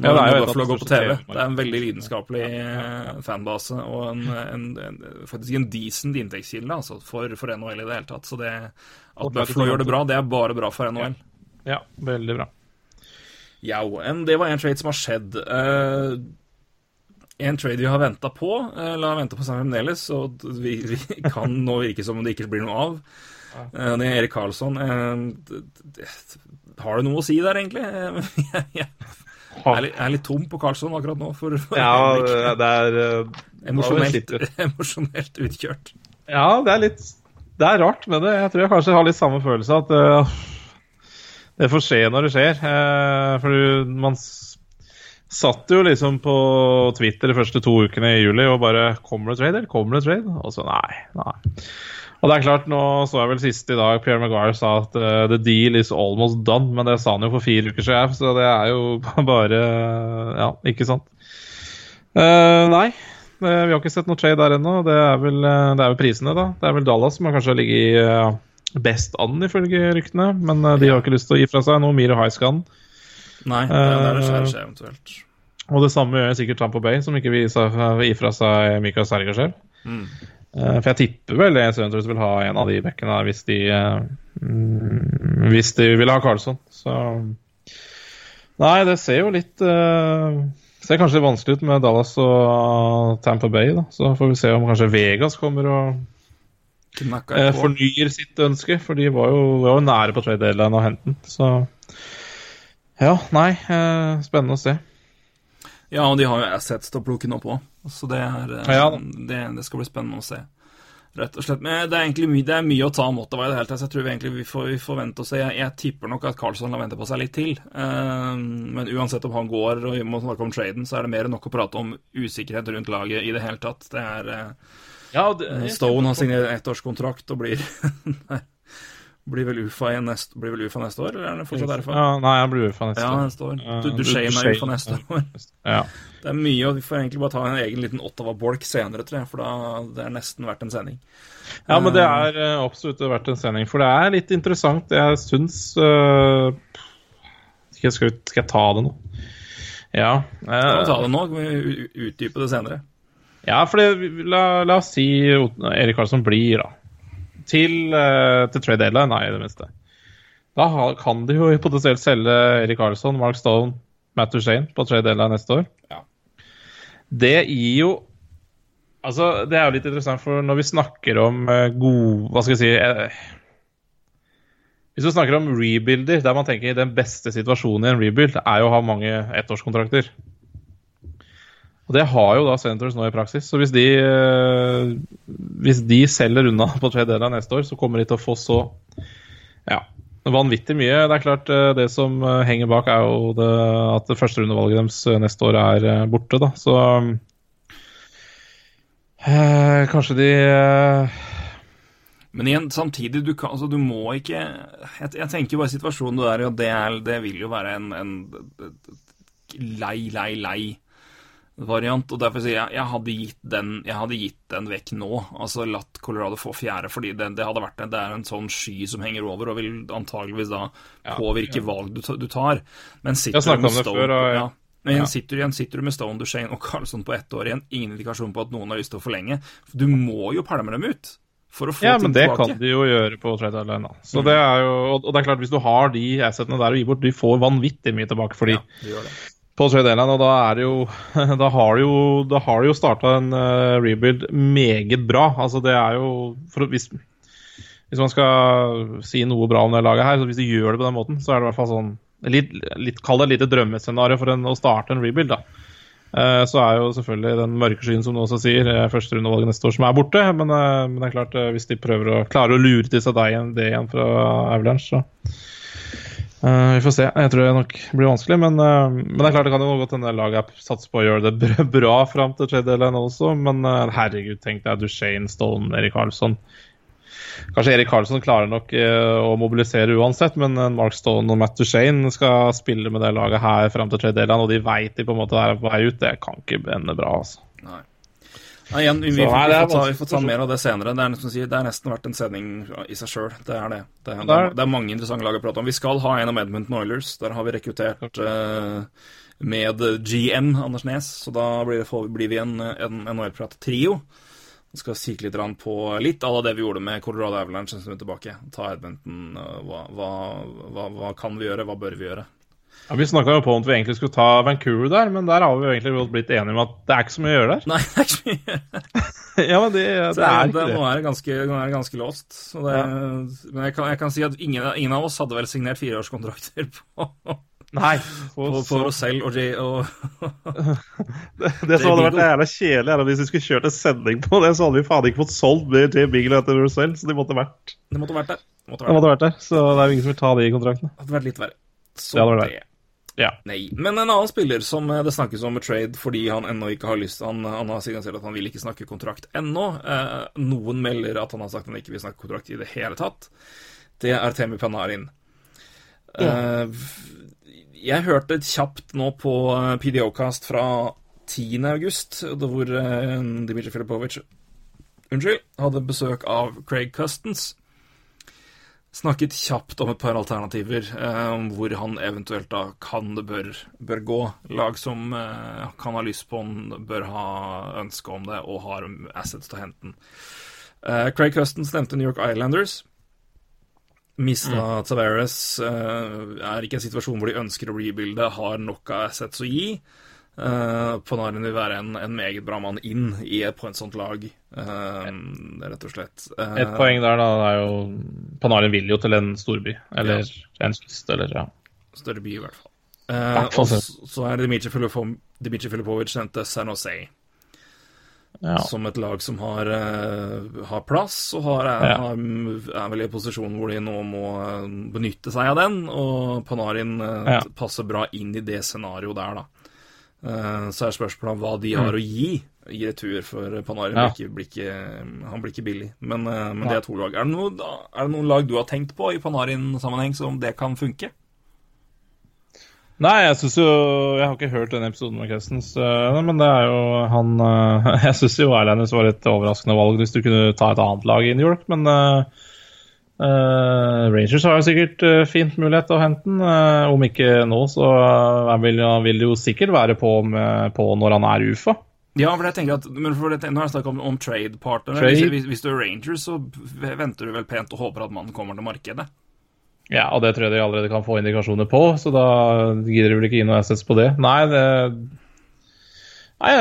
B: Ja, det er jo et å
F: går på TV. Det er en veldig lidenskapelig eh, fanbase og en, en, en, faktisk en decent inntektskilde altså, for, for NHL i det hele tatt. Så det, at Buffalo gjør det bra, det er bare bra for NHL.
B: Ja, veldig bra.
F: Ja, en- det var en trade som har skjedd. Uh, en trade vi har venta på, eller har venta på seg fremdeles, og vi, vi kan nå virke som om det ikke blir noe av. Uh, det er Erik Karlsson. Eh, d- har du noe å si der, egentlig? Eh, jeg, er, litt, jeg er litt tom på Karlsson akkurat nå. For, for
B: Ja, det er uh,
F: emosjonelt, emosjonelt utkjørt.
B: Ja, det er litt Det er rart med det. Jeg tror jeg kanskje har litt samme følelse at uh, det får skje når det skjer. Uh, for man satt jo liksom på Twitter de første to ukene i juli og bare Kommer det trade, eller kommer det trade? Og så nei, nei. Og det er klart, nå så jeg vel sist i dag Pierre Maguire sa at uh, the deal is almost done, men det sa han jo for fire uker siden, så det er jo bare Ja, ikke sant? Uh, nei, Eh, Vi har ikke sett noe trade der ennå. Det eh, det er vel prisene, da. Det er vel Dallas som har kanskje ligget eh, best an, ifølge ryktene. Men eh, de har ikke lyst til å gi fra seg noe Miro Highscan.
F: Nei, det er det skjer,
B: Eh,
F: skjer eventuelt.
B: Og det samme gjør sikkert Tampa Bay, som ikke vil gi fra seg Mikael Sergasjev.
F: Mm.
B: Eh, For jeg tipper vel Senators vil ha en av de bekkene hvis de eh, mm, Hvis de vil ha Karlsson. Så Nei, det ser jo litt uh, Ser kanskje litt vanskelig ut med Dallas og Tampa Bay. da Så får vi se om kanskje Vegas kommer og
F: på.
B: fornyer sitt ønske. For de var jo, var jo nære på trade deadline å hente den. Så ja, nei. Uh, spennende å se.
F: Ja, og de har jo assets til å plukke den opp òg, så det, er, eh,
B: Ja
F: det, det skal bli spennende å se. Rett og slett. Men det er egentlig mye, det er mye å ta av Mottawa i det hele tatt, så jeg tror vi egentlig vi får, vi får vente og se. Jeg, jeg tipper nok at Carlsson lar vente på seg litt til. Eh, men uansett om han går og vi må snakke om traden, så er det mer enn nok å prate om usikkerhet rundt laget i det hele tatt. Det er eh,
B: Ja,
F: Stone har signert ettårskontrakt og blir Blir vel UFA, i nest, blir vel UFA neste år, eller er det fortsatt RFA?
B: Ja, nei, han blir UFA neste
F: Ja,
B: år.
F: neste år.
B: Du,
F: Du, du er UFA neste år.
B: Ja.
F: Det er mye, og vi får egentlig bare ta en egen liten Ottawa-bolk senere, tror jeg, for da det er nesten verdt en sending.
B: Ja, men det er eh, absolutt verdt en sending, for det er litt interessant. Jeg syns uh, skal, skal, jeg ta det nå? Ja.
F: Kan vi ta
B: eh,
F: det nå? Kan vi utdype det senere?
B: ja, for det, la, la oss si Erik Karlsson blir, da. Til, uh, til trade deadline, nei, i det minste. Da kan de jo potensielt selge Erik Karlsson, Mark Stone, Matt Duchene på trade deadline neste år.
F: Ja.
B: Det gir jo Altså, det er jo litt interessant, for når vi snakker om uh, god Hva skal jeg si eh, Hvis du snakker om rebuilder, der man tenker den beste situasjonen i en rebuild, er jo å ha mange ettårskontrakter. Og det har jo da Senators nå i praksis. Så hvis de, eh, hvis de selger unna på trade deadline neste år, så kommer de til å få så ja, vanvittig mye. Det er klart, eh, det som eh, henger bak, er jo det, at det første rundevalget deres eh, neste år er eh, borte, da. Så øh, kanskje de øh...
F: Men igjen, samtidig, du, kan, altså, du må ikke jeg, jeg tenker bare situasjonen du er i, og det, er, det vil jo være en, en lei, lei, lei variant. Og derfor sier jeg jeg hadde gitt den, jeg hadde gitt den vekk nå. Altså latt Colorado få fjerde, fordi det, det hadde vært det er en sånn sky som henger over, og vil antageligvis da påvirke valg du, du tar. Men
B: Jeg
F: sitter
B: snakket
F: du med Stone
B: før, og-
F: ja. Men igjen
B: ja.
F: sitter, du- igjen sitter du med Stone, Duchene og Carlson på ett år igjen. Ingen indikasjon på at noen har lyst til å forlenge. Du må jo pælme dem ut for å få
B: Ja,
F: ting
B: men det kan de jo gjøre på trade deadline. Så det er jo, og det er klart, hvis du har de assetene der og gi bort, de får vanvittig mye tilbake for de.
F: Ja, de gjør det.
B: På trade deadline, og da er det jo Da har det jo, da jo starta en uh, rebuild meget bra. Altså, det er jo for, hvis, hvis man skal si noe bra om det laget her, så hvis de gjør det på den måten, så er det i hvert fall sånn litt, litt, Kall det et lite drømmescenario for en, å starte en rebuild, da. Uh, Så er jo selvfølgelig den mørke skyen som du også sier, førsterundevalget første rundevalget neste år, som er borte. Men, uh, men det er klart, eh, hvis de prøver å klare å lure til seg deg igjen, det igjen fra Avalanche, så Eh, vi får se. Jeg tror det nok blir vanskelig, men, uh, men det er klart det kan jo godt hende laget satser på å gjøre det bra, fram til trade også. Men uh, herregud, tenk deg Duchene, Stone, Erik Karlsson. Kanskje Erik Karlsson klarer nok å mobilisere uansett, men Mark Stone og Matt Duchene skal spille med det laget her fram til trade og de veit de på en måte er på vei ut. Det kan ikke ende bra, altså.
F: Nei. Nei, igjen, vi, vi,
B: Så, nei, er
F: får ta, vi får ta mer av det senere. Det er, nesten, det er nesten vært en sending i seg sjøl. Det er det. Det er, det, er, det er mange interessante lag å prate om. Vi skal ha en om Edmonton Oilers. Der har vi rekruttert uh, med GM Anders Nes, så da blir, det, blir vi en, en, en OL-prat-trio. Vi skal kikke litt på litt av det vi gjorde med Colorado Avalanche en stund tilbake. Ta Edmonton. eh, Hva, hva, hva, hva kan vi gjøre? Hva bør vi gjøre?
B: Ja, vi snakka jo på om at vi egentlig skulle ta Vancouver der, men der har vi jo egentlig blitt enige om at det er ikke så mye å gjøre der.
F: Nei, det er ikke så mye.
B: Ja, men det,
F: Så
B: det er
F: det,
B: ikke
F: Nå er det ganske, nå er det ganske låst. Så det, Men jeg kan, jeg kan si at ingen, ingen av oss hadde vel signert fireårskontrakter på,
B: Nei.
F: på, på Rosell og, Jay og
B: Det som hadde vært jævla kjedelig, er at hvis vi skulle kjørt en sending på det, så hadde vi faen ikke fått solgt mer Jay Beagle etter Rosell, så de måtte vært,
F: Det måtte vært der. Det måtte vært,
B: der. Så det er jo ingen som vil ta de kontraktene.
F: Det hadde vært litt verre. Så
B: Det
F: det.
B: Ja.
F: Nei. Men en annen spiller som eh, det snakkes om med trade fordi han ennå ikke har lyst Han, han har signalisert at han vil ikke snakke kontrakt ennå. Eh, noen melder at han har sagt han ikke vil snakke kontrakt i det hele tatt. Det er Temi Panarin. Eh, jeg hørte kjapt nå på eh, PDO-kast fra 10. august, det hvor eh, Dmitrij Filipovic Unnskyld, hadde besøk av Craig Custons. Snakket kjapt om et par alternativer, eh, om hvor han eventuelt da kan det bør, bør gå. Lag som eh, kan ha lyst på den, bør ha ønske om det og har assets til å hente den. Eh, Craig Hustons nevnte New York Islanders. Mista Tavares eh, er ikke en situasjon hvor de ønsker å rebuilde, har nok av assets å gi. Uh, Panarin vil være en, en meget bra mann inn i, på et sånt lag, uh, rett og slett. Uh,
B: Et poeng der, da, er jo Panarin vil jo til en storby. Eller en kyst, eller ja.
F: Større by, i hvert fall. Eh, og så, er Dmitrij Filipov- Dmitrij Filipovic nevnte San Jose
B: ja.
F: som et lag som har, eh, har plass, og har, er,
B: Ja.
F: har, er vel i en posisjon hvor de nå må eh, benytte seg av den. Og Panarin eh,
B: Ja.
F: passer bra inn i det scenarioet der, da. Eh, så er spørsmålet om hva de har å gi i retur, for Panarin
B: Mm. Ja.
F: blir, ikke, blir ikke, han blir ikke billig. Men, men ja. det er to lag. Er det, noe, er det noen lag du har tenkt på i Panarin-sammenheng som det kan funke?
B: Nei, jeg syns jo Jeg har ikke hørt den episoden med Cousins, øh, men det er jo han øh, Jeg syns jo Islanders var et overraskende valg hvis du kunne ta et annet lag i New York, men øh, øh, Rangers har jo sikkert uh, fint mulighet til å hente den. Uh, om ikke nå, så vil, vil jo sikkert være på, med, på når han er UFA.
F: Ja, for jeg tenker at, men for det, Nå har jeg snakket om, om trade-partnere.
B: Trade.
F: Hvis, hvis, du er Rangers, så venter du vel pent og håper at mannen kommer til markedet.
B: Ja, og det tror jeg de allerede kan få indikasjoner på, så da gidder de vel ikke gi noe assets på det. Nei, det Nei,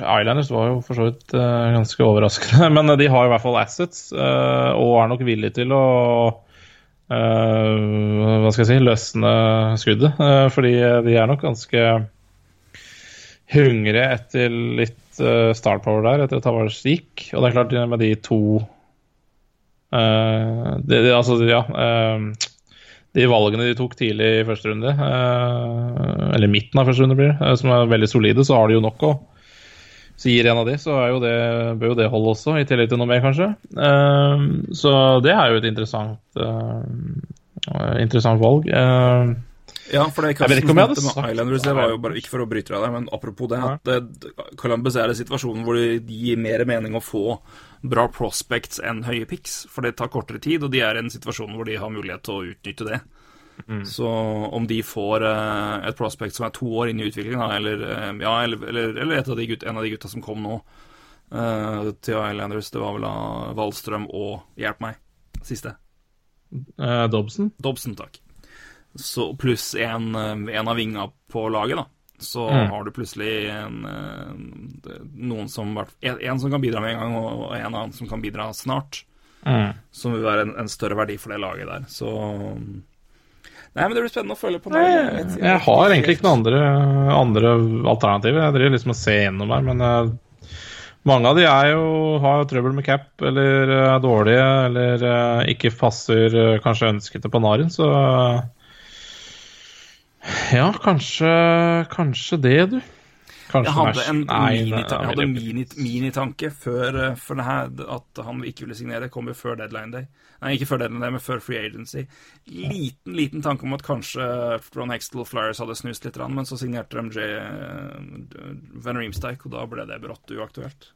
B: Islanders var jo for så vidt uh, ganske overraskende, men de har i hvert fall assets, uh, og er nok villige til å uh, Hva skal jeg si løsne skuddet, eh, fordi de er nok ganske hungre etter litt uh, star der, etter at Tavares gikk. Og det er klart, med de to det, det, Altså, ja De valgene de tok tidlig i første runde, uh, eller midten av første runde, blir det, som er veldig solide, så har de jo nok å så gir en av de, så jo det, bør jo det holde også, i tillegg til noe mer, kanskje. så det er jo et interessant, interessant valg.
F: Ja, for det
B: jeg hadde sagt
F: Islanders, det var jo bare ikke for å bryte deg der, men apropos det, at Columbus er i situasjonen hvor det gir mer mening å få bra prospects enn høye picks, for det tar kortere tid, og de er i en situasjon hvor de har mulighet til å utnytte det.
B: Mm.
F: Så om de får uh, et prospect som er to år inn i utviklingen, eller, uh, ja, eller, eller, eller av gutta, en av de gutta som kom nå uh, til Islanders, det var vel av Wallstrøm og Hjelp meg, siste.
B: Dobson?
F: Dobson, takk så, pluss en, en, av vinga på laget, da. Så
B: mm.
F: har du plutselig en, eh, noen som En som kan bidra med en gang, og en annen som kan bidra snart.
B: Mm.
F: Som vil være en, en, større verdi for det laget der. Så Nei, men det blir spennende å følge på.
B: Nei, jeg, jeg, har egentlig ikke noen andre, andre alternativer. Jeg driver liksom og ser gjennom her, men jeg, mange av de er jo, har trøbbel med cap, eller er dårlige, eller ikke passer kanskje ønsket på Panarin, så ja, kanskje, kanskje det, du.
F: Kanskje jeg hadde en minitanke mini, mini før eh, for det her, at han ikke ville signere. Kom jo før deadline day. Nei, ikke før deadline day, men før free agency. Liten liten tanke om at kanskje Ron Hextall Flyers hadde snust litt, men så signerte de J. Eh, Van Reemsteik, og da ble det brått uaktuelt.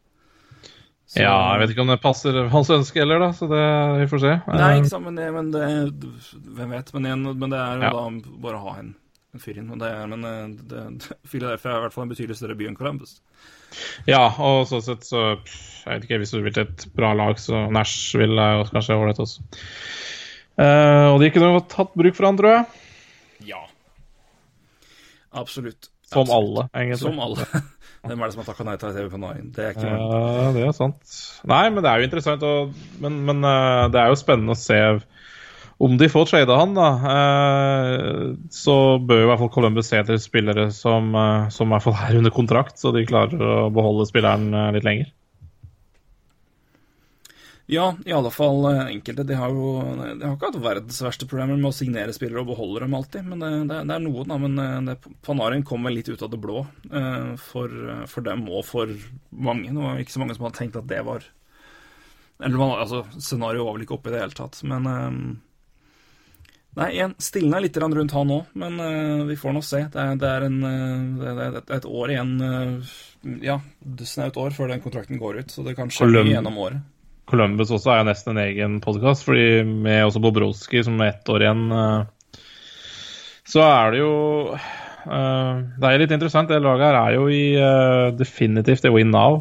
B: Så... Ja, jeg vet ikke om det passer hans ønske heller, da, så det, vi får se.
F: Nei, ikke sant, men det, men det Hvem vet? Men, igjen, men det er jo ja. da bare å ha en en fyr. Det er, men eh, det, det, Philadelphia er i hvert fall en betydelig større by enn Columbus.
B: Ja, og sånn sett så Jeg vet ikke, hvis du vil til et bra lag, så Nashville er jo kanskje ålreit også. Uh, og de kunne jo tatt bruk for han, tror jeg.
F: Ja. Absolutt.
B: Som
F: Absolutt.
B: alle, egentlig.
F: Som alle. Hvem er det som har takka nei til TV på Nine? Det er ikke
B: Ja, uh, det er sant. Nei, men det er jo interessant, og, men, men uh, det er jo spennende å se om de får trada han, da, eh, så bør i hvert fall Columbus se etter spillere som, eh, som i hvert fall er under kontrakt, så de klarer å beholde spilleren eh, litt lenger.
F: Ja, i alle fall enkelte. De har jo de har ikke hatt verdens verste problemer med å signere spillere og beholde dem alltid, men det, det, det er noe, da. Men det, Panarin kommer litt ut av det blå for, for, dem og for mange. Det var ikke så mange som hadde tenkt at det var Eller altså, scenarioet var vel ikke oppe i det hele tatt, men Nei, igjen, stilna litt rundt han òg, men uh, vi får nå se. Det er, det er, en, uh, det er et, et, år igjen uh, Ja, snaut år før den kontrakten går ut, så det kan skje mye gjennom året.
B: Columbus også er nesten en egen podkast, fordi med også Bobrovskij som er ett år igjen, så er det jo Det er litt interessant. Det laget her er jo i definitivt i win now.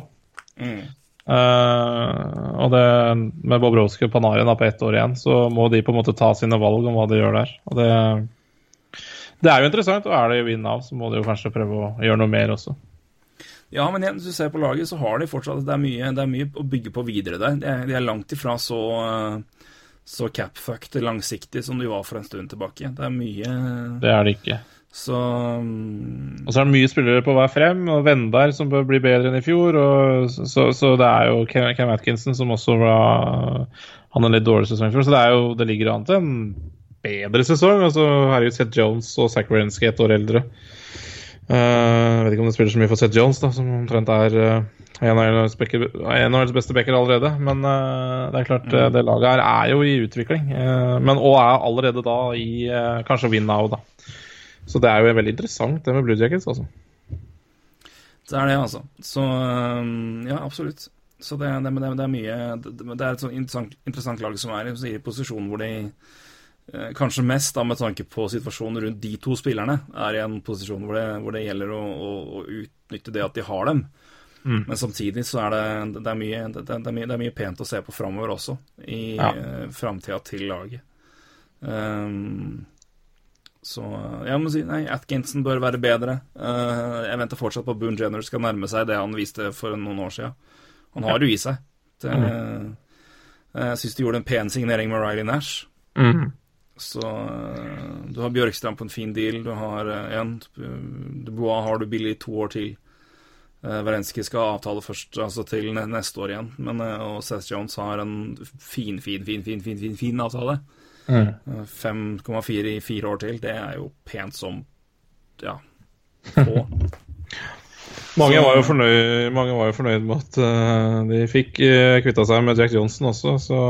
F: Mm.
B: Uh, og det, med Bobrovskij og Panarin på ett år igjen, så må de på en måte ta sine valg om hva de gjør der. Og det, det er jo interessant, og er det win av, så må de jo kanskje prøve å gjøre noe mer også.
F: Ja, men igjen, hvis du ser på laget, så har de fortsatt Det er mye, det er mye å bygge på videre der. De er, de er langt ifra så, så capfucked langsiktig som de var for en stund tilbake. Det er mye
B: Det er det ikke.
F: Så um...
B: Og så er det mye spillere på vei frem, og Vendar som bør bli bedre enn i fjor. Og, så, så, det er jo Ken, Ken Atkinson som også var Han en litt dårlig sesong i fjor, så det, jo, det ligger an til en bedre sesong. Altså, herregud, Seth Jones og Zack Wrenski ett år eldre. Uh, jeg vet ikke om det spiller så mye for Seth Jones, da, som omtrent er uh, en av deres beste backer allerede. Men uh, det er klart, mm. det laget her er jo i utvikling. men og er allerede da i kanskje win now, da. Så det er jo veldig interessant, det med Blue Jackets, altså.
F: Det er det, altså. Så ja, absolutt. Så det, det, det, det er mye det, er et sånn interessant, interessant, lag som er i posisjon hvor de eh, Kanskje mest da med tanke på situasjonen rundt de to spillerne, er i en posisjon hvor det, hvor gjelder å, å, å, utnytte det at de har dem.
B: Mm.
F: Men samtidig så er det, er mye, det, er mye, det er mye pent å se på framover også, i ja. uh, framtida til laget. Um, så jeg må si nei, Atkinson bør være bedre. Uh, jeg venter fortsatt på at Boone Jenner skal nærme seg det han viste for noen år siden. Han har jo i seg. Det, mm. Jeg syns de gjorde en pen signering med Riley Nash.
B: Mm.
F: Så du har Bjørkstrand på en fin deal. Du har en Dubois har du billig to år til. Werenski skal ha avtale først, altså til neste år igjen. Men, eh, og Seth Jones har en fin, fin, fin, fin, fin, fin, fin avtale.
B: Mm.
F: Eh, 5,4 i fire år til, det er jo pent som ja, få.
B: Mange, var jo fornøyd, mange var jo fornøyd med at uh, de fikk uh, kvitta seg med Jack Johnson også, så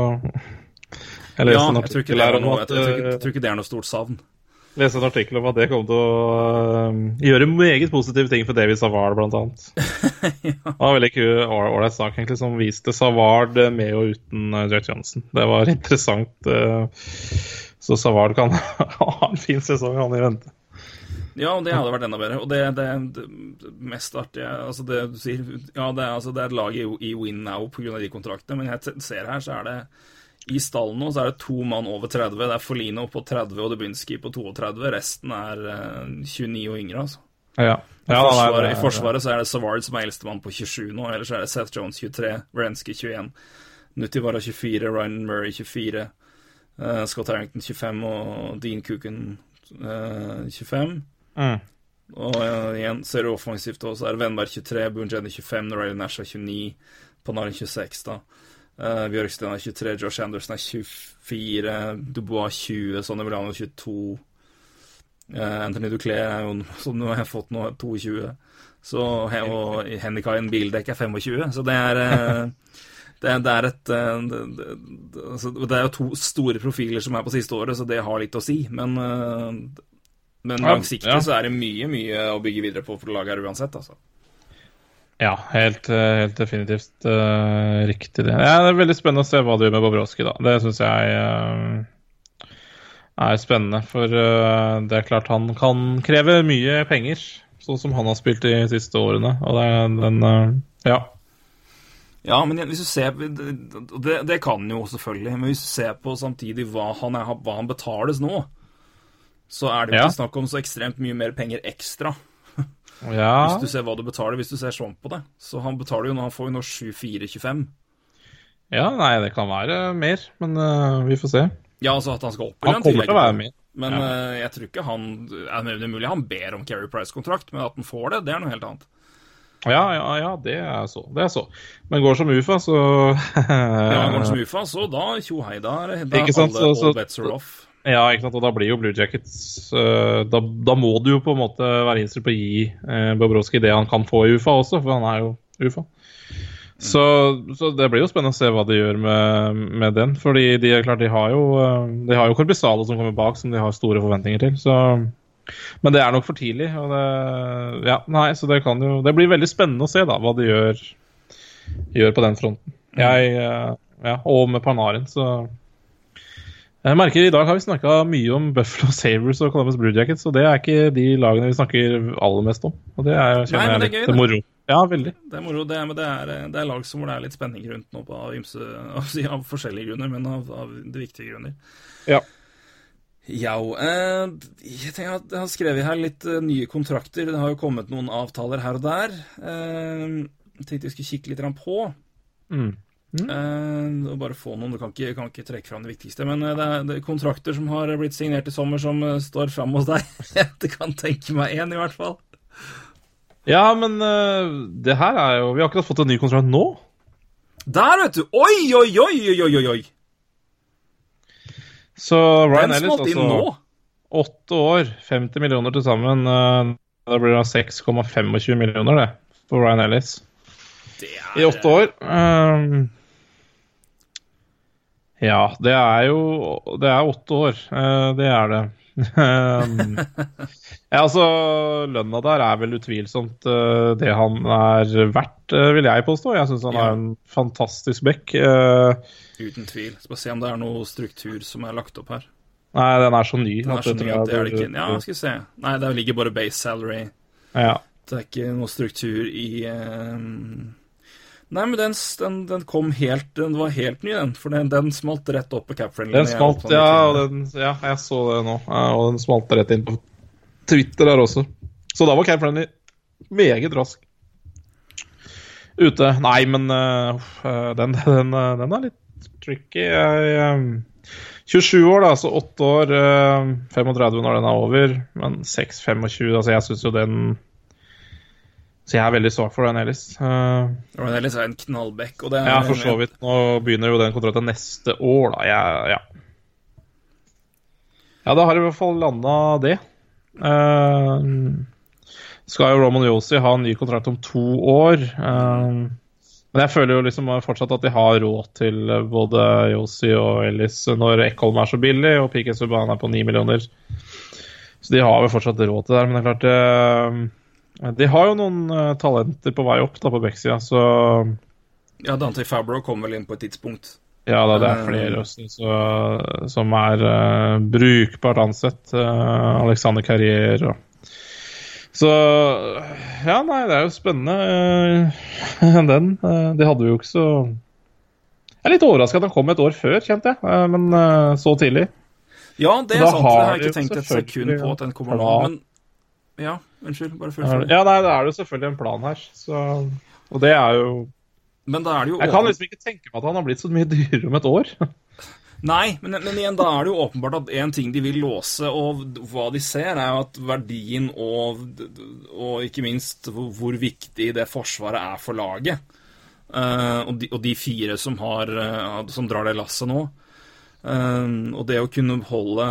B: Jeg leste
F: ja,
B: en
F: jeg tror, ikke
B: artikkel her
F: er
B: om
F: noe, jeg,
B: at
F: tror, ikke,
B: eh,
F: jeg tror ikke det er noe stort savn.
B: Leste en artikkel om at det kom til å øh, gjøre meget positive ting for David Savard, blant annet. Det var veldig kul ålreit sak egentlig, som viste Savard eh, med og uten øh, Jack Johnson. Det var interessant. Så Savard kan ha en fin sesong, han i vente.
F: Ja, og det hadde vært enda bedre. Og det, det, det mest artige Altså, det du sier Ja, det altså, det er et lag i, i win now pga. de kontraktene, men jeg ser her, så er det I stallen nå så er det to mann over 30. Det er Folino på 30 og Dubinski på 32. Resten er eh, 29 og yngre, altså.
B: Ja.
F: I,
B: Ja,
F: forsvaret,
B: nei,
F: I Forsvaret så er det Savard som er eldstemann på 27 nå, ellers er det Seth Jones 23, Wrenski 21, Nutivara 24, Ryan Murray 24, eh, Scott Harrington 25 og Dean Cooken eh, 25.
B: Mm.
F: Og eh, igjen ser du offensivt også, så er det Vennberg 23, Bunjeni 25, Norelli Nash er 29, Panarin 26, da. Uh, Bjørksten er 23, Josh Anderson er 24, Dubois 20, Sonny Milano 22. Uh, Anthony Duclair er jo, som nå har jeg fått nå, 22. Så, og Hennikain Bildekk er 25, så det er uh, det, det er et eh, det, det, det, altså, er jo to store profiler som er på siste året, så det har litt å si. Men, men langsiktig
B: Ja, ja.
F: så er det mye, mye å bygge videre på for laget her uansett, altså.
B: Ja, helt, eh, helt definitivt uh, riktig det. Ja, det er veldig spennende å se hva de gjør med Bobrovskij, da. Det syns jeg uh, er spennende. For uh, det er klart han kan kreve mye penger, sånn som han har spilt de siste årene. Og det er den Ja.
F: Ja, men hvis du ser Det, det kan han jo selvfølgelig, men hvis du ser på samtidig hva han, er, hva han betales nå, så er det jo
B: Ja.
F: ikke snakk om så ekstremt mye mer penger ekstra.
B: ja.
F: Hvis du ser hva du betaler, hvis du ser sånn på det. Så han betaler jo nå, han får jo nå 7425.
B: Ja, nei, det kan være mer, men uh, vi får se.
F: Ja, altså at han skal opp i
B: Han
F: lønn,
B: kommer
F: tviler
B: til å
F: jeg. Men tror ikke han ja, Det er mulig han ber om Carrie Price-kontrakt, men at han får det, det er noe helt annet.
B: Ja, ja, ja, det er så. Det er så. Men går som UFA, så
F: Ja, går som UFA, så da tjo hei, da er alle
B: så- så-
F: all bets are off.
B: Ja, ikke sant, og da blir jo Blue Jackets eh, da, da må du jo på en måte være innstilt på å gi uh, Bobrovskij det han kan få i UFA også, for han er jo UFA. Så, så det blir jo spennende å se hva de gjør med, med den. Fordi de er klart, de har jo eh, De har jo Corbisalo som kommer bak, som de har store forventninger til. Så, men det er nok for tidlig. Og det, ja, nei, så det kan jo Det blir veldig spennende å se da, hva de gjør, gjør på den fronten. Jeg, eh, ja, og med Panarin, så jeg merker I dag har vi snakka mye om Buffalo Savers og Columbus Blue Jackets, og det er ikke de lagene vi snakker aller mest om. Og det er,
F: Nei, men
B: jeg
F: det er gøy, det.
B: moro. Ja, veldig.
F: Det er moro, det, men det er, det er lag som hvor det er litt spenning rundt nå på av, ymse, av, av forskjellige grunner, men av, av de viktige grunner.
B: Ja.
F: Ja, eh, jeg, tenker at jeg har skrevet her litt eh, nye kontrakter. Det har jo kommet noen avtaler her og der. Eh, jeg tenkte vi skulle kikke litt på.
B: Mm.
F: Eh, og bare få noen, Du kan ikke, kan ikke trekke fram det viktigste. Men eh, det er, det er kontrakter som har blitt signert i sommer, som eh, står fram hos deg. jeg kan tenke meg én, i hvert fall.
B: Ja, men uh, det her er jo Vi har akkurat fått en ny kontrakt nå.
F: Der, vet du! Oi, oi, oi, oi, oi, oi!
B: Så Ryan Ellis
F: altså.
B: åtte år, 50 millioner til sammen. Uh, Da blir det 6,25 millioner, det, for Ryan Ellis.
F: Det er,
B: I åtte år. Um, ja, det er jo Det er åtte år. eh, det er det. um, ja, altså, lønna der er vel utvilsomt eh, det han er verdt, eh, vil jeg påstå. Jeg syns han
F: Ja.
B: er en fantastisk back. Eh,
F: Uten tvil. Skal se om det er noe struktur som er lagt opp her.
B: nei, den er så ny.
F: Den er så ny at det er det ikke Ja, skal vi se. Nei, det ligger bare base salary.
B: Ja.
F: Det er ikke noe struktur i eh, Nei, men den, den, den kom helt Den var helt ny, den. For den, den smalt rett opp på Capfriendly.
B: Den smalt, ja, og den, ja, jeg så det nå. Og den smalt rett inn på Twitter der også. Så da var Capfriendly meget rask. Ute. Nei, men uh, den, den, uh, den er litt tricky. Jeg, um, 27 år, da, så 8 år. Uh, 35 når den er over. Men 6-25 altså Jeg syns jo den Så jeg er veldig svak for Ryan Ellis. Uh,
F: Ryan Ellis er en knallback. Og det er,
B: ja, for så vidt. Nå begynner jo den kontrakten neste år, da. Jeg, ja. ja, da har i hvert fall landa det. Uh, skal jo Roman Yosi ha en ny kontrakt om to år. Uh, men jeg føler jo liksom fortsatt at de har råd til både Yosi og Ellis når Eckholm er så billig, og Piquet Subhaan er på ni millioner. Så de har vel fortsatt råd til det. Men det er klart det de har jo noen uh, talenter på vei opp da på backsida, så
F: Ja, Dante Fabro kom vel inn på et tidspunkt.
B: Ja da, det er flere også, så, som er uh, brukbart ansett. Uh, Alexander Carrier og Så Ja, nei, det er jo spennende, den. de hadde vi jo ikke så Jeg er litt overraska at han kom et år før, kjente jeg, men så tidlig.
F: Ja, det er sant. Det har jeg ikke tenkt et sekund på at den kommer nå. Men ja, unnskyld. Bare fullfør.
B: Ja, nei, det er jo selvfølgelig en plan her. Så, og det er jo
F: Men da er det jo
B: Jeg kan liksom ikke tenke meg at han har blitt så mye dyrere om et år.
F: Nei, men, men, igjen, da er det jo åpenbart at en ting de vil låse, og hva de ser, er jo at verdien og, og ikke minst hvor viktig det forsvaret er for laget. Uh, og, de, og, de, fire som, har, uh, som drar det lasset nå. Uh, og det å kunne beholde,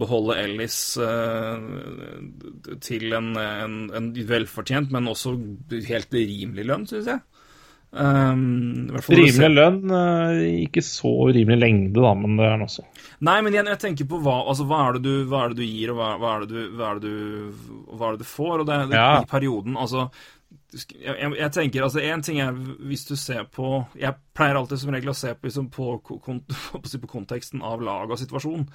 F: beholde Ellis uh, til en, en, en, velfortjent, men også helt rimelig lønn, syns jeg.
B: Um, rimelig lønn, uh, ikke så rimelig lengde, da, men det er den også.
F: Nei, men igjen, jeg tenker på hva, altså, hva, er, det du, hva er det du gir, og hva, hva, er, det du, hva, er, det du, hva er det du får? Og det, det, ja. I perioden, altså jeg, jeg, tenker, altså En ting er hvis du ser på Jeg pleier alltid som regel å se på, liksom, på, på konteksten av lag og situasjon.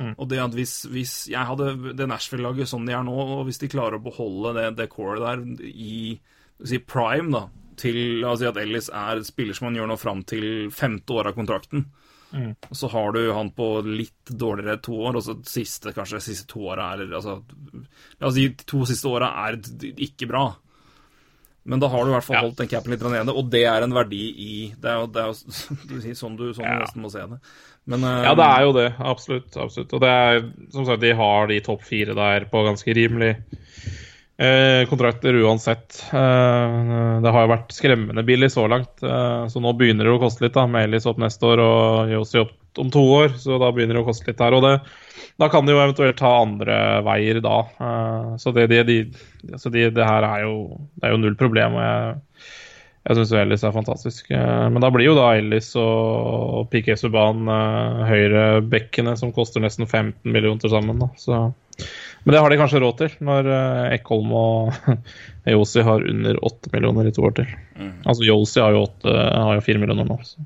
F: Mm. Og det at hvis, hvis jeg hadde det Nashville-laget som de er nå, og hvis de klarer å beholde det, det coret der i si prime, da, til La oss si at Ellis er spiller som han gjør nå fram til femte år av kontrakten. Mm. Og så har du han på litt dårligere to år, og så siste, kanskje siste to åra er altså, La oss si to siste åra er ikke bra. Men da har du i hvert fall holdt den capen litt nede, og det er en verdi i Det er jo, det er jo sånn du, sånn ja. du nesten må se det. Men, uh,
B: ja, det er jo det. Absolutt. absolutt. Og det er, som sagt, de har de topp fire der på ganske rimelig eh, kontrakter uansett. Eh, det har jo vært skremmende billig så langt, så nå begynner det å koste litt. da, Med Ellis opp neste år og Josi opp om to år, så da begynner det å koste litt her. Og det, da kan de jo eventuelt ta andre veier da. Uh, så det, de, de, så de, det, her er jo, det er jo null problem. og jeg, jeg syns Ellis er fantastisk. Uh, men da blir jo da Ellis og Piquet Subhaan uh, høyrebekkene som koster nesten 15 millioner til sammen. Men det har de kanskje råd til, når Ekholm Eckholm og Yosi har under 8 millioner i to år til. Mm. Altså Yosi har jo, 8, har jo 4 millioner nå. Så.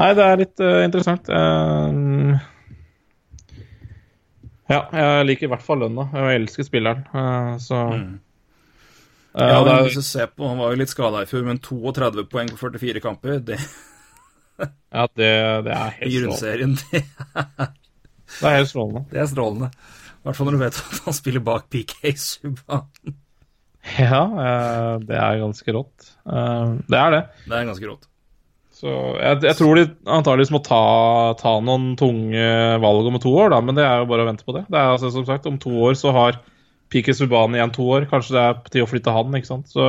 B: Nei, det er litt interessant. Uh, ja, jeg liker i hvert fall lønna. Jeg elsker spilleren, eh, så mm.
F: Eh, ja, men hvis du ser på, Han var jo litt skada i fjor, men 32 poeng på 44 kamper, det
B: Ja, det, det er helt
F: I grunnserien, det
B: Det er helt strålende.
F: Det er strålende. I hvert fall når du vet at han spiller bak PK Subhaan.
B: Ja, eh, det er ganske rått. Det er det.
F: Det er ganske rått.
B: Så jeg, jeg, tror de antakeligvis må ta, ta, noen tunge valg om to år, da, men det er jo bare å vente på det. Det er altså, som sagt, Om to år så har Piki Subhaan igjen to år. Kanskje det er på tide å flytte han, ikke sant. Så,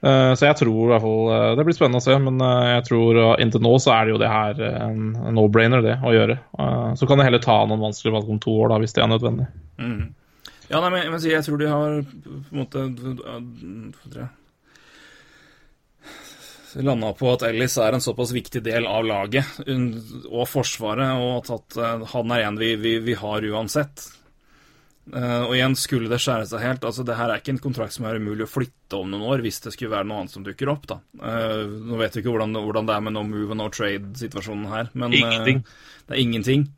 B: uh, så jeg tror i hvert fall uh, Det blir spennende å se, men uh, jeg tror inntil nå så er det jo det her en, en no-brainer, det å gjøre. så kan det heller ta noen vanskelige valg om to år, da, hvis det er nødvendig.
F: Mm. Ja, nei, men, jeg, jeg tror de har på en måte landa på at Ellis er en såpass viktig del av laget og Forsvaret, og at eh, han er en vi, vi, vi har uansett. Uh, og igjen, skulle det skjære seg helt altså det her er ikke en kontrakt som er umulig å flytte om noen år hvis det skulle være noe annet som dukker opp. da. Uh, nå vet vi ikke hvordan, hvordan, det er med no move and no trade-situasjonen her, men
B: ingenting.
F: det er ingenting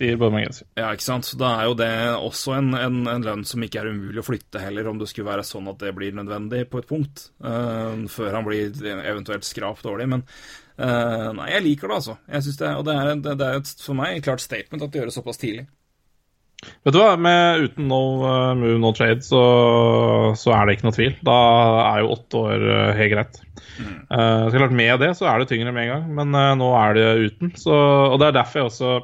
B: sier Bormangensi.
F: Ja, ikke sant. Så da er jo det også en, en, en, lønn som ikke er umulig å flytte heller, om det skulle være sånn at det blir nødvendig på et punkt, uh, før han blir eventuelt skrapt dårlig. Men uh, nei, jeg liker det, altså. Jeg synes det, og det er, det, det er et, for meg et klart statement at det gjøres såpass tidlig.
B: Vet du hva, med, uten no uh, move, no trade, så, så, er det ikke noe tvil. Da er jo åtte år uh, helt greit. Mm. Uh, så klart Med det så er det tyngre med en gang, men nå er det uten. Så, og det er derfor jeg også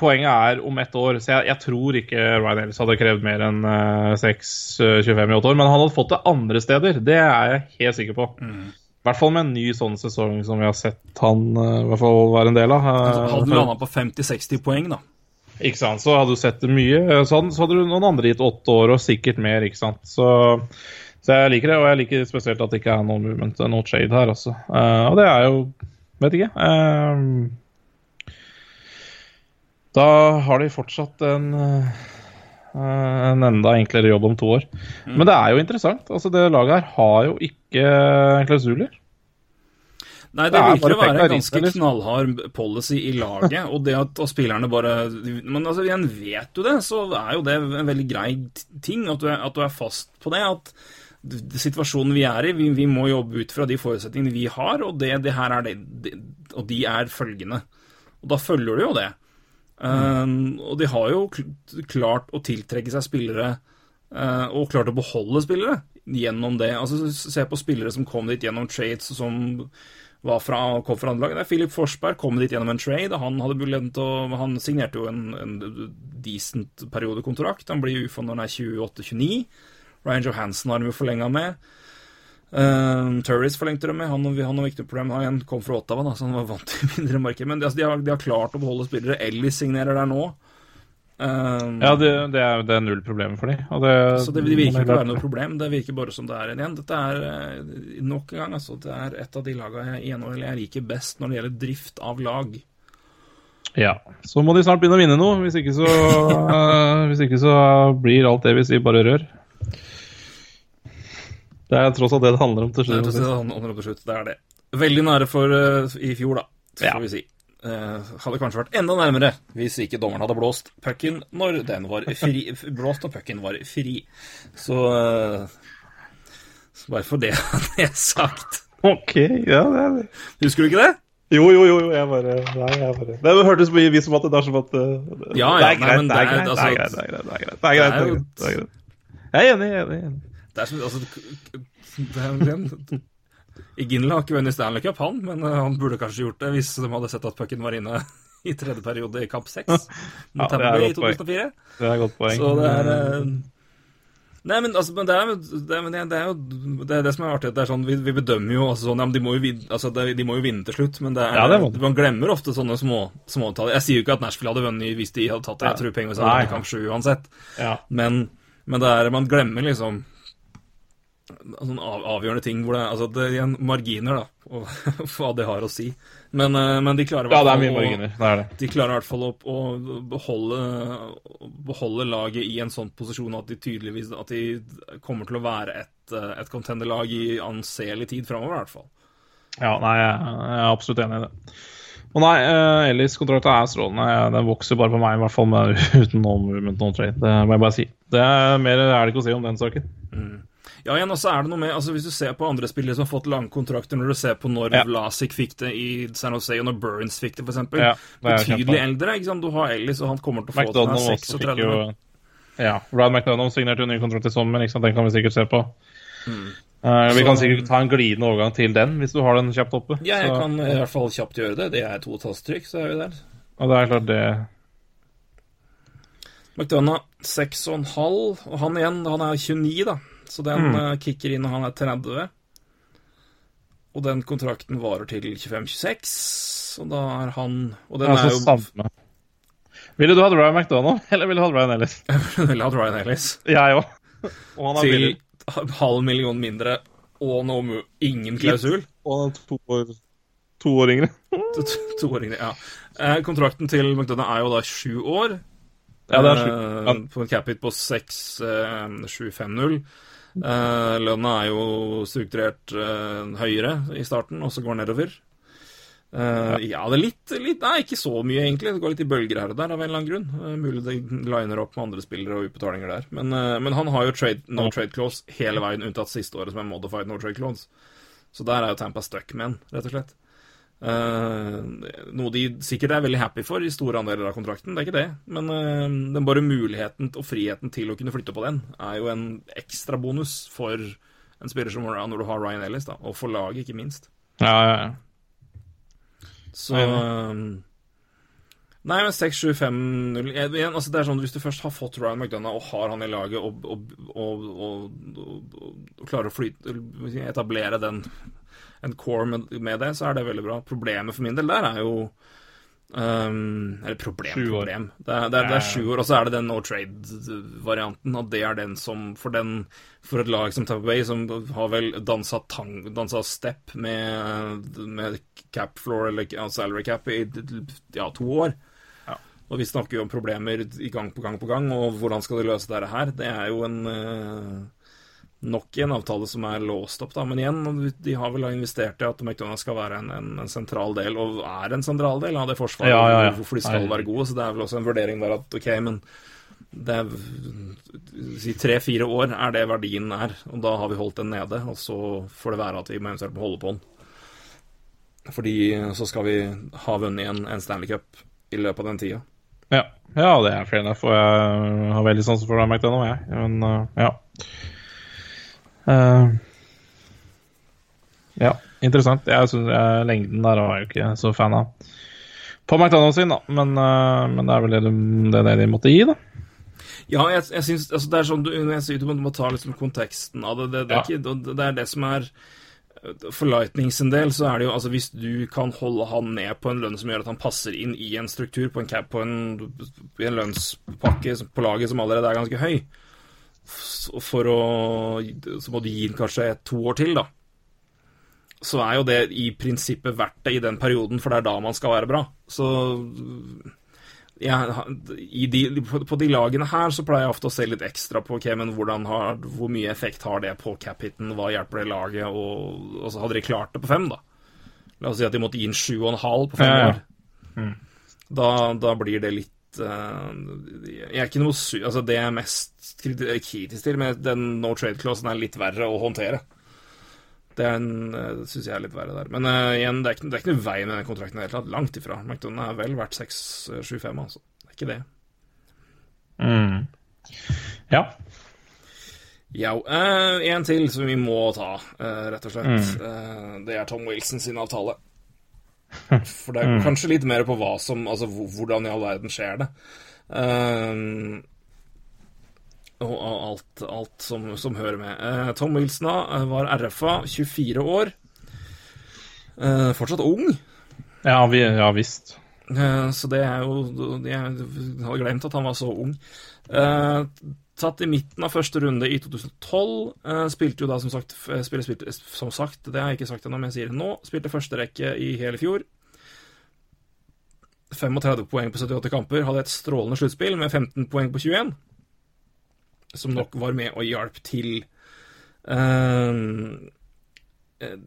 B: poenget er om ett år. Så jeg, jeg tror ikke Ryan Ellis hadde krevd mer enn uh, 6-25 i åtte år. Men han hadde fått det andre steder, det er jeg helt sikker på. I hvert fall med en ny sånn sesong som vi har sett han uh, i hvert fall være en del av. Uh,
F: Hadde du landa på 50-60 poeng, da.
B: Ikke sant, så hadde du sett det mye. Så hadde, så hadde du noen andre gitt åtte år, og sikkert mer, ikke sant. Så, så jeg liker det, og jeg liker spesielt at det ikke er noe movement, no shade her, altså. Uh, og det er jo Vet ikke. eh, da har de fortsatt en eh, en enda enklere jobb om to år. Men det er jo interessant. altså Det laget her har jo ikke klausuler.
F: Nei, det
B: Det er
F: virker å være en ganske
B: liksom.
F: knallhard policy i laget. Og det at og spillerne bare Men altså, igjen, vet du det, så er jo det en veldig grei ting. At du er, at du er fast på det. At situasjonen vi er i, vi, vi må jobbe ut fra de forutsetningene vi har, og det, det her er det, det Og de er følgende. Og da følger du jo det. Um, og de har jo klart å tiltrekke seg spillere uh, og klart å beholde spillere gjennom det. Altså, Se på spillere som kom dit gjennom trades som var fra, kom fra andre lag. Philip Forsberg kom dit gjennom en trade. Han å Han signerte jo en, en decent periodekontrakt. Han blir UFA når han er 28-29. Ryan Johansen har han jo forlenga med. Uh, Turris forlengte de med. Han, han har viktig problem. Han kom fra Ottawa, da, så han var vant til mindre marked. Men de, altså, de, har, de har klart å beholde spillere. Ellis signerer der nå. Um,
B: Ja, det, det, er, det er null problem for dem. Det,
F: så det, det virker ikke å være noe problem. Det virker bare som det er en igjen. Dette er eh, nok en gang altså, det er et av de lagene jeg, jeg liker best når det gjelder drift av lag.
B: Ja. Så må de snart begynne å vinne noe. Hvis ikke så, uh, hvis ikke så blir alt det vi sier, bare rør. Det er tross alt det det handler om til
F: Det er,
B: slutt. og
F: til slutt- til slutt, det er det. Veldig nære for uh, i fjor, da, skal
B: Ja.
F: vi si. Uh, hadde kanskje vært enda nærmere hvis ikke dommeren hadde blåst pucken når den var fri. Blåst og pucken var fri. Så, uh, så bare for det hadde jeg sagt.
B: Ok, ja, det er det.
F: Husker du ikke det?
B: Jo, jo, jo, jeg bare Nei, jeg bare Det hørtes mye vis som at det er som at uh,
F: Ja,
B: Det
F: ja,
B: er greit, det er
F: er-
B: det
F: altså,
B: er det er. Det er det er det er greit, det er greit. Jeg er enig, jeg er enig.
F: Det er som, altså, det er jo Iginla har ikke vunnet Stanley Cup, han, men eh, han burde kanskje gjort det hvis de hadde sett at pucken var inne i tredje periode i kamp 6
B: Ja,
F: mot
B: det
F: Tampa Bay i
B: godt poeng. Det er godt poeng.
F: Så det er eh, Nei, men, altså, men det er, det, er, det, det er jo det, er det som er artig. Det er sånn, vi, vi bedømmer jo altså, sånn, ja, men de må jo, vinne, altså, det, de må jo vinne til slutt, men det er,
B: Ja, det må
F: man glemmer ofte sånne små, småtall. Jeg sier jo ikke at Nashville hadde vunnet hvis de hadde tatt det. Jeg tror pengene hadde
B: vært
F: i kamp sju uansett.
B: Ja.
F: Men, men det er, man glemmer liksom sånne av, avgjørende ting hvor det, altså det er igjen marginer, da, og hva det har å si. Men, eh, men de klarer i
B: ja,
F: hvert
B: det er
F: fall
B: mye
F: å-
B: Det er det.
F: de klarer i hvert fall å, å beholde, beholde laget i en sånn posisjon at de tydeligvis at de kommer til å være et, eh, et contenderlag i anselig tid framover, i hvert fall.
B: Ja, nei, jeg er absolutt enig i det. Og nei, uh, Ellis kontrakt er strålende. Den vokser bare på meg, i hvert fall med, uten no movement, no trade. Det må jeg bare si. Det er Mer er det ikke å si om den saken.
F: Ja, igjen, og så er det noe med, altså Hvis du ser på andre spillere som har fått lange kontrakter, når du ser på når
B: Ja.
F: Vlasic fikk det i San Jose, og når Burns fikk det, f.eks.
B: Ja, det
F: Betydelig eldre. ikke sant? Du har Ellis, og han kommer til å få det når
B: McDonald
F: han er
B: også fikk
F: 36.
B: jo Ja, Ryan McDonald signerte jo ny kontrakt i sommer, ikke sant? den kan vi sikkert se på.
F: Mm.
B: Uh, vi
F: Så-
B: kan sikkert ta en glidende overgang til den, hvis du har den kjapt oppe.
F: Ja, jeg
B: Så-
F: kan i hvert fall kjapt gjøre det. Det er to tastetrykk, så er vi der.
B: Og det er klart det
F: McDonagh 6,5, og han igjen, han er 29, da. Så den
B: Mm.
F: eh, kicker inn når han er 30. Og den kontrakten varer til 25-26, og da er han Og den
B: altså,
F: er jo
B: samme. Ville du hatt Ryan McDonald, eller ville du hatt Ryan Ellis?
F: Jeg ville hatt Ryan Ellis.
B: Jeg òg. Og han er
F: Til
B: billig.
F: halv million mindre, og no, ingen klausul.
B: Og to år, to år yngre.
F: To- to- Toåringer, ja. Eh, kontrakten til McDonough er jo da sju år.
B: Ja, det er sju.
F: Eh,
B: Ja.
F: På en cap hit på 6750. Uh, lønna er jo strukturert eh, høyere i starten, og så går nedover. Uh, ja. det er litt, litt Nei, ikke så mye, egentlig. Det går litt i bølger her og der, av en eller annen grunn. Uh, mulig det liner opp med andre spillere og utbetalinger der. Men, uh, men han har jo trade, no trade clause hele veien, unntatt siste året, som er modified no trade clause. Så der er jo Tampa stuck med en, rett og slett. Eh, noe de sikkert er veldig happy for i store andeler av kontrakten, det er ikke det. Men eh, den bare muligheten og friheten til å kunne flytte på den er jo en ekstra bonus for en spiller som Moran når du har Ryan Ellis, da, og for laget, ikke minst.
B: Ja, ja, ja.
F: Så eh, Nei, men 6-7-5-0 altså det er sånn, Hvis du først har fått Ryan McDonough og har han i laget og, og, og, og, og, og klarer å flyte, etablere den en core med, med det, så er det veldig bra. Problemet for min del der er jo um, Eller problem, problem. Det er, det, er, det er sju år, og så er det den no trade-varianten. Og det er den som For den For et lag som Tampa Bay, som har vel dansa, tang, dansa step med, med cap floor, eller salary cap, i ja, to år. Og vi snakker jo om problemer i gang på gang på gang, og hvordan skal de løse dette her? Det er jo en eh, nok i en avtale som er låst opp, da. Men igjen, de har vel investert i at McDonald's skal være en, en, en sentral del, og er en sentral del av det forsvaret,
B: Ja, ja, ja.
F: hvorfor de skal være gode. Så det er vel også en vurdering der at ok, men det er si tre-fire år er det verdien er, og da har vi holdt den nede, og så får det være at vi må eventuelt holde på den. Fordi så skal vi ha vunnet en, en Stanley Cup i løpet av den tida.
B: Ja. ja, det er fair enough, og jeg har veldig sansen for Ryan McDonagh, jeg. Men uh, ja. Uh, ja, interessant. Jeg synes, jeg, lengden der var jeg jo ikke så fan av. På McDonald's sin, da. Men, uh, men det er vel det, de, det er det de måtte gi, da.
F: Ja, jeg, jeg synes, altså det er sånn, du, jeg sier du må, du må ta liksom konteksten av det. Det, det, er
B: Ja.
F: ikke, det er det som er For Lightning sin del så er det jo altså Hvis du kan holde han ned på en lønn som gjør at han passer inn i en struktur, på en cap, på en, en lønnspakke på laget som allerede er ganske høy, for å Så må du gi den kanskje to år til, da. Så er jo det i prinsippet verdt det i den perioden, for det er da man skal være bra. Så ja, i de, på, de lagene her så pleier jeg ofte å se litt ekstra på okay, men hvordan har, hvor mye effekt har det på cap-hiten, hva hjelper det laget, og, og så hadde de klart det på fem, da. La oss si at de måtte gi inn sju og en halv på fem
B: Ja, ja.
F: år. Da, da blir det litt Jeg er ikke noe su... Altså, det jeg er mest kritisk til med den no trade-clausen, er litt verre å håndtere. Det eh, syns jeg er litt verre der. Men uh, igjen, det er, ikke, det er ikke noe vei med den kontrakten i det hele tatt. Langt ifra. McDonagh er vel verdt 6-7-5, altså. Det er ikke det.
B: Mm. Ja.
F: Ja, uh, en til som vi må ta, uh, rett og slett. Eh, det er Tom Wilson sin avtale. For det er kanskje litt mer på hva som Altså hvordan i all verden skjer det. Eh, og alt, alt som, som hører med. Uh, Tom Wilson da, eh, var RFA, 24 år. Uh, fortsatt ung.
B: Ja, vi, ja visst.
F: Så det er jo Jeg hadde glemt at han var så ung. Eh, tatt i midten av første runde i 2012. eh, spilte jo da som sagt f- spiller, spilte, Som sagt, det har jeg ikke sagt ennå, men jeg sier det nå. Spilte første rekke i hele fjor. 35 poeng på 78 kamper. Hadde et strålende sluttspill med 15 poeng på 21. Som nok var med og hjalp til eh, eh,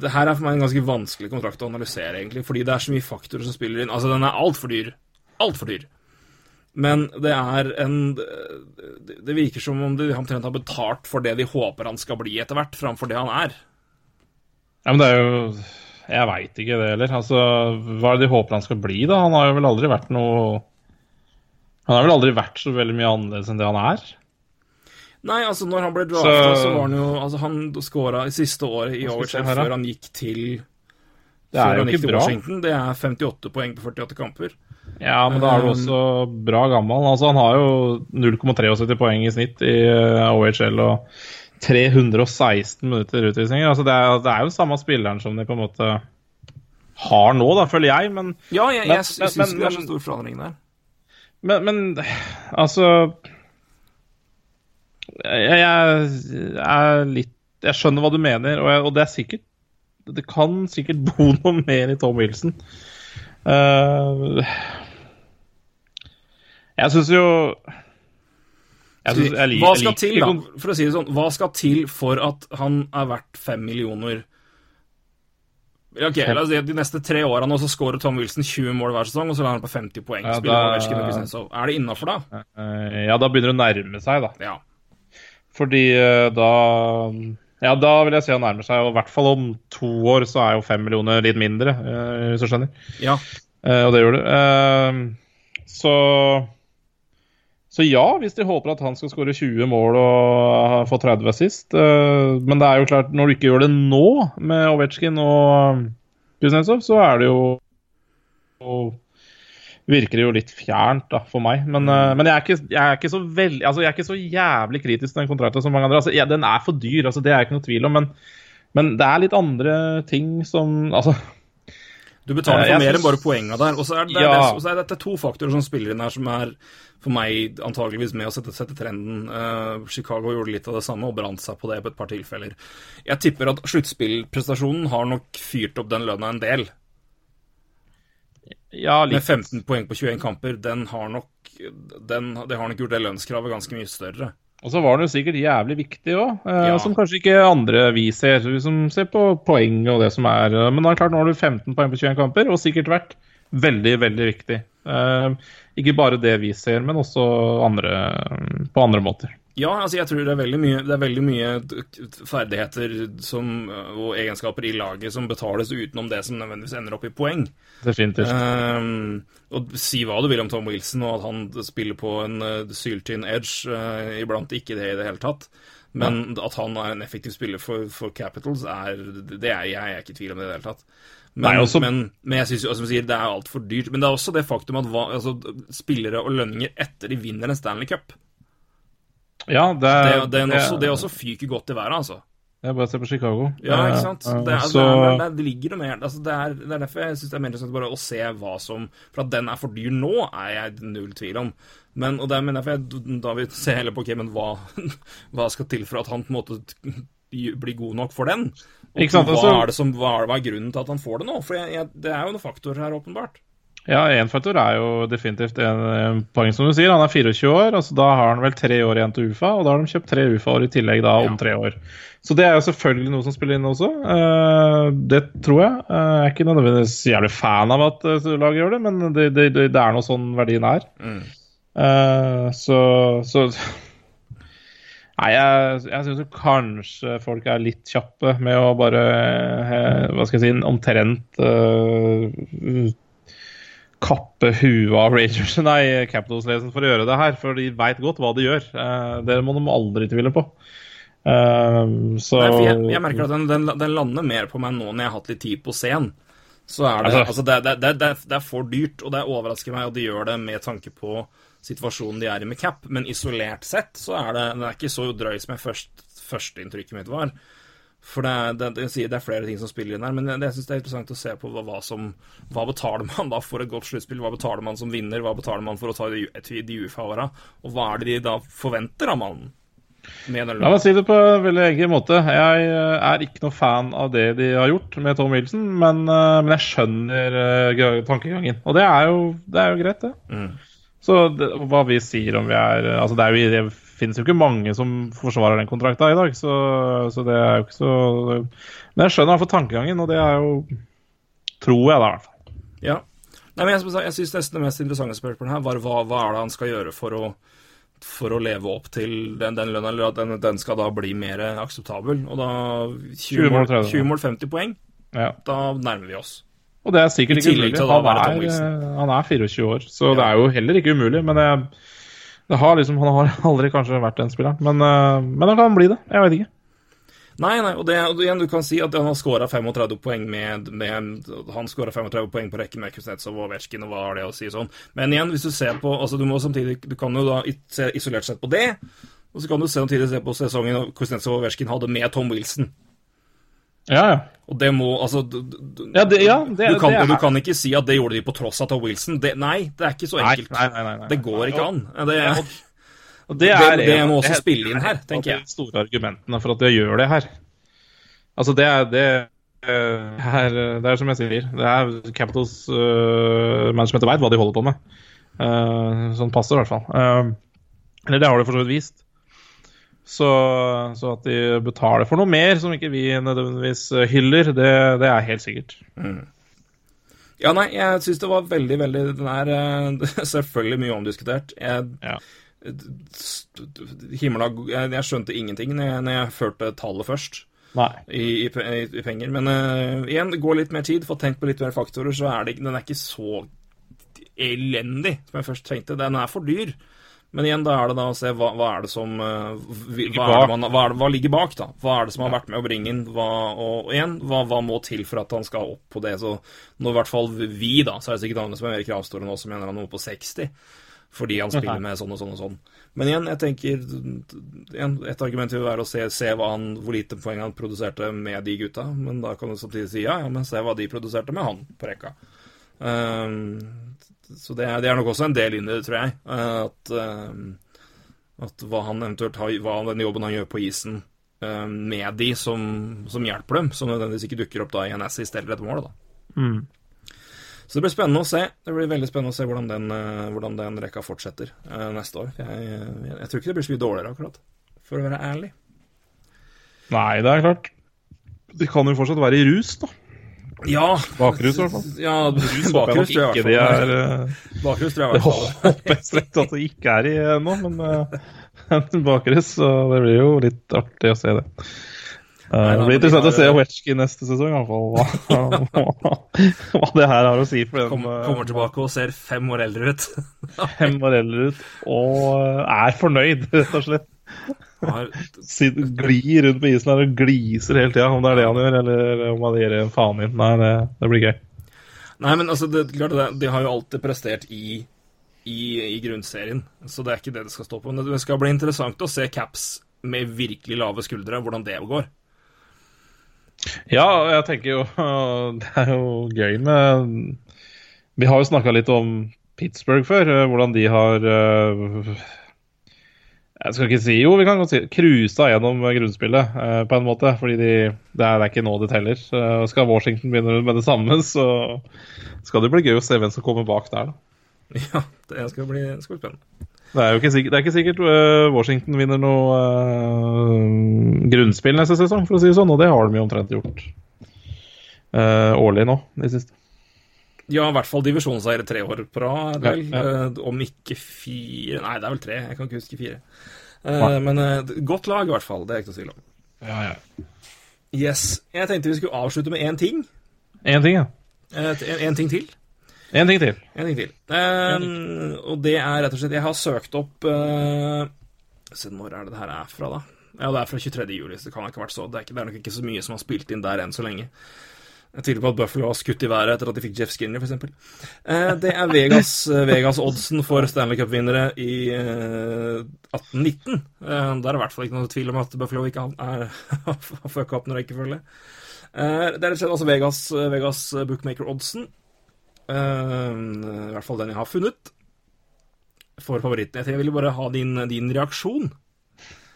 F: det her er for meg en ganske vanskelig kontrakt å analysere, egentlig, fordi det er så mye faktorer som spiller inn. Altså, den er altfor dyr. Altfor dyr. Men det er en Det virker som om de omtrent har betalt for det de håper han skal bli etter hvert, framfor det han er.
B: Ja, men det er jo Jeg veit ikke det heller. Altså, hva er det de håper han skal bli, da? Han har jo vel aldri vært noe Han har vel aldri vært så veldig mye annerledes enn det han er?
F: Nei, altså, når han ble drafta, så,
B: Så-
F: var han jo Altså, han skåra i siste året i
B: da?
F: før han gikk til
B: Det er jo ikke bra.
F: Washington. Det er 58 poeng på 48 kamper.
B: Ja, men da er du også bra gammel. Altså, han har jo 0,73 poeng i snitt i eh, OHL og 316 minutter utvisninger. Altså, det, er, det er jo samme spilleren som de på en måte har nå, da, føler jeg. Men,
F: Ja, jeg, jeg, jeg syns ikke det er så stor forandring der.
B: men, men altså jeg, jeg er litt Jeg skjønner hva du mener, og, jeg, og det er sikkert Det kan sikkert bo noe mer i Tom Wilson. Uh, jeg syns jo jeg synes, jeg, lik-
F: hva
B: jeg
F: skal til, da? For å si det sånn, hva skal til for at han er verdt fem millioner Ok, la oss si at De neste tre årene så scorer Tom Wilson 20 mål hver sesong, og så lander han på 50 poeng.
B: Ja, da-.
F: Er det innafor, da?
B: Eh, Ja, da begynner det å nærme seg, da.
F: Ja.
B: Fordi eh, da Ja, da vil jeg si han nærmer seg. Og i hvert fall om to år så er jo fem millioner litt mindre, eh, hvis du skjønner.
F: ja.
B: Eh, og det gjør det. Eh, så Så ja, hvis de håper at han skal skåre 20 mål og få 30 assist. men det er jo klart, når du ikke gjør det nå med Ovetsjkin og Kuznetsov, så er det jo virker det jo litt fjernt da, for meg. Men, eh, men jeg, er ikke, jeg, er ikke så veld, altså, jeg er ikke så jævlig kritisk til den kontrakten som mange andre. Altså, ja, den er for dyr, altså, det er ikke noe tvil om. Men, men det er litt andre ting som altså,
F: Du betaler
B: Eh,
F: for
B: jeg
F: mer
B: synes-
F: enn bare poenga der. Og så er det,
B: Ja.
F: det, så er dette to faktorer som spiller inn her, som er for meg antageligvis med å sette, sette trenden. Uh, Chicago gjorde litt av det samme og brant seg på det på et par tilfeller. Jeg tipper at sluttspillprestasjonen har nok fyrt opp den lønna en del.
B: Ja,
F: Med 15 poeng på 21 kamper, den har nok den, Det har nok gjort det lønnskravet ganske mye større.
B: Og så var den jo sikkert jævlig viktig òg, eh,
F: Ja.
B: som kanskje ikke andre vi ser. Vi som ser på poeng og det som er Men da, er klart, nå har du 15 poeng på 21 kamper, og sikkert vært veldig, veldig viktig. Eh, ikke bare det vi ser, men også andre, på andre måter.
F: Ja, altså jeg tror det er veldig mye, er veldig mye ferdigheter som, og egenskaper i laget som betales utenom det som nødvendigvis ender opp i poeng.
B: Definitivt.
F: Um, og si hva du vil om Tom Wilson, og at han spiller på en uh, syltynn edge, uh, iblant ikke det i det hele tatt. Men at han er en effektiv spiller for, for Capitals, er, det er jeg er ikke i tvil om det i det hele tatt. Men,
B: Nei, også-
F: men, men jeg du sier, det er altfor dyrt. Men det er også det faktum at hva, altså, spillere og lønninger etter de vinner en Stanley Cup,
B: ja, det,
F: det, det, er også, det også fyker godt i været, altså.
B: Det er bare å se på Chicago.
F: Ja, ikke sant? Det, er,
B: så,
F: det, er, det, er, det ligger noe mer altså det, er, det er derfor jeg syns det er mer interessant bare å se hva som For at den er for dyr nå, er jeg null tvil om. Men, og det er derfor jeg da vil se heller på okay, men hva, hva skal til for at han på en måte blir god nok for den? Og
B: sant,
F: hva,
B: altså-
F: er det som, hva, er, hva er grunnen til at han får det nå? For jeg, jeg, det er jo noen faktorer her, åpenbart.
B: Ja, én faktor er jo definitivt en, en poeng, som du sier. Han er 24 år, altså da har han vel tre år igjen til UFA, og da har de kjøpt tre UFA-år i tillegg da om tre år. Så det er jo selvfølgelig noe som spiller inn også. Eh, det tror jeg. Eh, jeg er ikke nødvendigvis jævlig fan av at uh, laget gjør det, men det, det, det, er noe sånn verdien er. Eh, så, så Nei, jeg, jeg syns kanskje folk er litt kjappe med å bare eh, Hva skal jeg si Omtrent eh, kappe huet av Rangers Nei, Capitals-ledelsen for å gjøre det her, for de veit godt hva de gjør. Eh, det må de aldri tvile på. Um, så
F: Nei, jeg, jeg merker at den, den, den lander mer på meg nå når jeg har hatt litt tid på scenen. Så er det,
B: Altså-
F: altså, det, det, det, er- det for dyrt, og det overrasker meg at de gjør det med tanke på situasjonen de er i med cap, men isolert sett så er det, det er ikke så drøy som jeg først, førsteinntrykket mitt var. For det det, det, er flere ting som spiller inn her, men jeg det synes det er interessant å se på hva, hva som Hva betaler man da for et godt sluttspill? Hva betaler man som vinner? Hva betaler man for å ta de, de UFA-åra? Og hva er det de da forventer av mannen?
B: La meg si det på en veldig enkel måte. Jeg eh, er ikke noe fan av det de har gjort med Tom Wilson, men, eh, men jeg skjønner eh, tankegangen. Og det er jo, det er jo greit, det.
F: Mm.
B: Så det, hva vi sier om vi er Altså, det, er jo, finnes jo ikke mange som forsvarer den kontrakta i dag, så, så det er jo ikke så Men jeg skjønner i hvert fall tankegangen, og det er jo Tror jeg, da, i hvert fall.
F: Ja. Nei, men jeg, jeg syns nesten det mest interessante spørsmålet her var hva, hva er det han skal gjøre for å, for å leve opp til den, den lønna, eller at den, den skal da bli mer akseptabel. Og da 20
B: 20 mål,
F: mål,
B: 30.
F: 20 mål 50 poeng,
B: Ja.
F: da nærmer vi oss.
B: Og det er sikkert ikke umulig.
F: da
B: Han er, eh, han er 24 år, så
F: Ja.
B: det er jo heller ikke umulig. Men det har liksom, han har aldri kanskje vært den spilleren. Men, eh, men han kan bli det. Jeg vet ikke.
F: Nei, nei, og det, og igjen, du kan si at han har skåra 35 poeng med, med Han skåra 35 poeng på rekken med Kuznetsov og Ovetsjkin, og hva har det å si sånn. Men igjen, hvis du ser på altså Du må samtidig Du kan jo da se isolert sett på det, og så kan du samtidig se på sesongen Kuznetsov og Ovetsjkin hadde med Tom Wilson.
B: Ja, ja.
F: Og det må Altså du, du,
B: Ja, det- ja, det-
F: du, kan,
B: det er-
F: du kan ikke si at det gjorde de på tross av Tom Wilson. Det, nei, det er ikke så enkelt.
B: nei, nei, nei.
F: Det går ikke an. Det,
B: Og
F: Det-
B: er
F: det
B: en-
F: må også
B: det er
F: spille inn her, tenker jeg.
B: De store argumentene for at de gjør det her. Altså, det er det her, Det er som jeg sier, det er Capitals uh, management veit hva de holder på med. Uh, sånn passer i hvert fall. Uh, eller det har de for så vidt vist. Så, så at de betaler for noe mer som ikke vi nødvendigvis eh, hyller, det, det er helt sikkert.
F: Ja, nei, jeg syns det var veldig, veldig Den er eh, selvfølgelig mye omdiskutert. Jeg,
B: Ja.
F: Himla, jeg, jeg skjønte ingenting når jeg, når jeg førte tallet først i, i, i, penger. Men uh, igjen, det går litt mer tid. Få tenkt på litt mer faktorer, så er det, den er ikke så elendig som jeg først tenkte. Den er for dyr. Men igjen, da er det da å se hva, hva er det som eh, hva, er det man, hva, er det, hva ligger bak, da? Hva er det som har vært med å bringe inn? Hva, og, igjen, hva, må til for at han skal opp på det? Så når i hvert fall vi, da, så er det sikkert andre som er mer kravstore nå, som mener han er noe på 60. Fordi han spiller med sånn og sånn og sånn. Men igjen, jeg tenker Et argument vil være å se, se han, hvor lite poeng han produserte med de gutta. Men da kan du samtidig si ja, ja, men se hva de produserte med han på rekka. Ehm, så det det er nok også en del inn i det, tror jeg. eh, At, ehm, at hva han eventuelt har, hva den jobben han gjør på isen ehm, med de som, som hjelper dem, som nødvendigvis ikke dukker opp da i en assist eller et mål. da.
B: Mm.
F: Så det blir spennende å se. Det blir veldig spennende å se hvordan den, eh, hvordan den rekka fortsetter eh, neste år. Jeg, jeg, jeg tror ikke det blir så mye dårligere, akkurat. For å være ærlig.
B: Nei, det er klart. De kan jo fortsatt være i rus, da.
F: Ja
B: Bakrus, i hvert fall.
F: Ja,
B: Håper
F: bakrus tror jeg i
B: de
F: hvert
B: er
F: fall.
B: eh,
F: Bakrus tror jeg i
B: Det
F: hvert fall.
B: håper jeg strengt at det ikke er i ennå, men uh, bakrus, så det blir jo litt artig å se det. Eh,
F: Nei, da,
B: det blir interessant å se Wetchki neste sesong, i hvert fall. Hva, hva, det her har å si for den
F: Kommer,
B: eh,
F: kommer tilbake og ser fem år eldre ut.
B: fem år eldre ut, og er fornøyd, rett og slett.
F: Har,
B: Sitt- Glir rundt på isen her og gliser hele tida, om det er det han gjør, eller om han gir en faen i. Nei, det, det blir gøy.
F: nei, men altså, det, klart det, de har jo alltid prestert i, i, i grunnserien, så det er ikke det det skal stå på. Men det skal bli interessant å se Caps med virkelig lave skuldre, hvordan det går.
B: Ja, jeg tenker jo Det er jo gøy med Vi har jo snakka litt om Pittsburgh før, eh, hvordan de har eh, Jeg skal ikke si Jo, vi kan godt si cruisa gjennom grunnspillet, eh, på en måte. Fordi de, det, er, det ikke nå det teller. Skal Washington begynne med det samme, så skal det bli gøy å se hvem som kommer bak der, da.
F: Ja, det skal bli, skal bli spennende.
B: Det er jo ikke sikkert, det er ikke sikkert uh, Washington vinner noe uh, grunnspill neste sesong, for å si det sånn, og det har de jo omtrent gjort uh, årlig nå, i siste.
F: Ja, i hvert fall divisjonsseier tre år på rad, vel.
B: Ja, ja.
F: Eh, Om ikke fire Nei, det er vel tre. Jeg kan ikke huske fire. Eh,
B: Nei.
F: Men eh, godt lag, i hvert fall. Det er ikke noe tvil om.
B: Ja, ja.
F: Yes. Jeg tenkte vi skulle avslutte med én ting.
B: Én ting, ja.
F: Eh, En, en ting til.
B: En ting til.
F: En ting til. Eh, og det er rett og slett Jeg har søkt opp uh, Se, når er det det her er fra, da? Ja, det er fra 23. juli, så det kan ikke ha vært så. Det er, ikke, det er nok ikke så mye som har spilt inn der enn så lenge. Jeg tviler på at Buffalo har skutt i været etter at de fikk Jeff Skinner, f.eks. Eh, det er Vegas-oddsen Vegas-oddsen for Stanley Cup-vinnere i eh, 1819. Eh, der er det i hvert fall ikke noe tvil om at Buffalo ikke har fucka opp noen rekkefølge. Eh, det er rett og slett altså Vegas, Vegas bookmaker-oddsen. Eh, I hvert fall den jeg har funnet. For favoritten. Jeg ville bare ha din, din reaksjon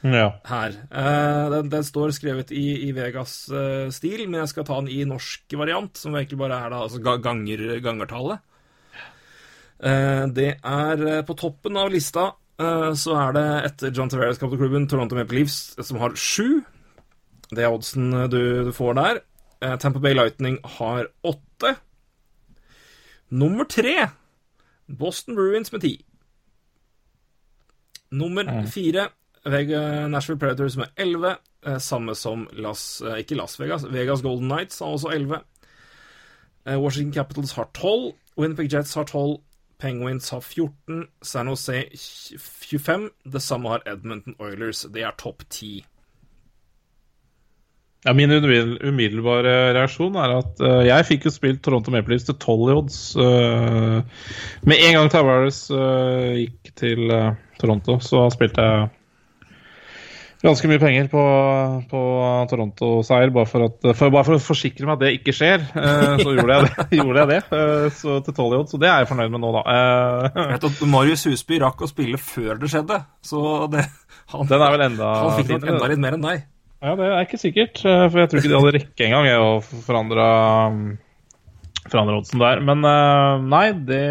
B: Ja.
F: her. Eh, den, den står skrevet i, i Vegas-stil, men jeg skal ta den i norsk variant, som egentlig bare er da, altså ganger, gangertallet. Eh, det er eh, på toppen av lista eh, så er det etter John Tavares klubben Toronto Maple Leafs, som har sju. Det er oddsen eh, du, du får der. Eh, Tampa Bay Lightning har åtte. Nummer tre Boston Bruins med ti. Nummer fire Vega, Nashville Predators med 11. Eh, samme som Las, eh, ikke Las Vegas. Vegas Golden Knights har også 11. Eh, Washington Capitals har 12. Winnipeg Jets har 12. Penguins har 14. San Jose 25. Det samme har Edmonton Oilers. Det er topp 10.
B: Ja, min umiddelbare reaksjon er at uh, jeg fikk jo spilt Toronto Maple Leafs til 12 i odds. Uh, med en gang Tavares uh, gikk til Toronto, så spilte jeg ganske mye penger på, på Toronto-seier, bare, for bare for å forsikre meg at det ikke skjer. eh, så gjorde jeg det. gjorde jeg det eh, så til 12 i odds, så det er jeg fornøyd med nå, da. Eh,
F: vet at Marius Husby rakk å spille før det skjedde, så det, han,
B: enda
F: han fikk nok enda litt mer enn deg.
B: Ja, det er ikke sikkert, for jeg tror ikke de hadde rekke engang å forandre, forandre oddsen der. Men nei, det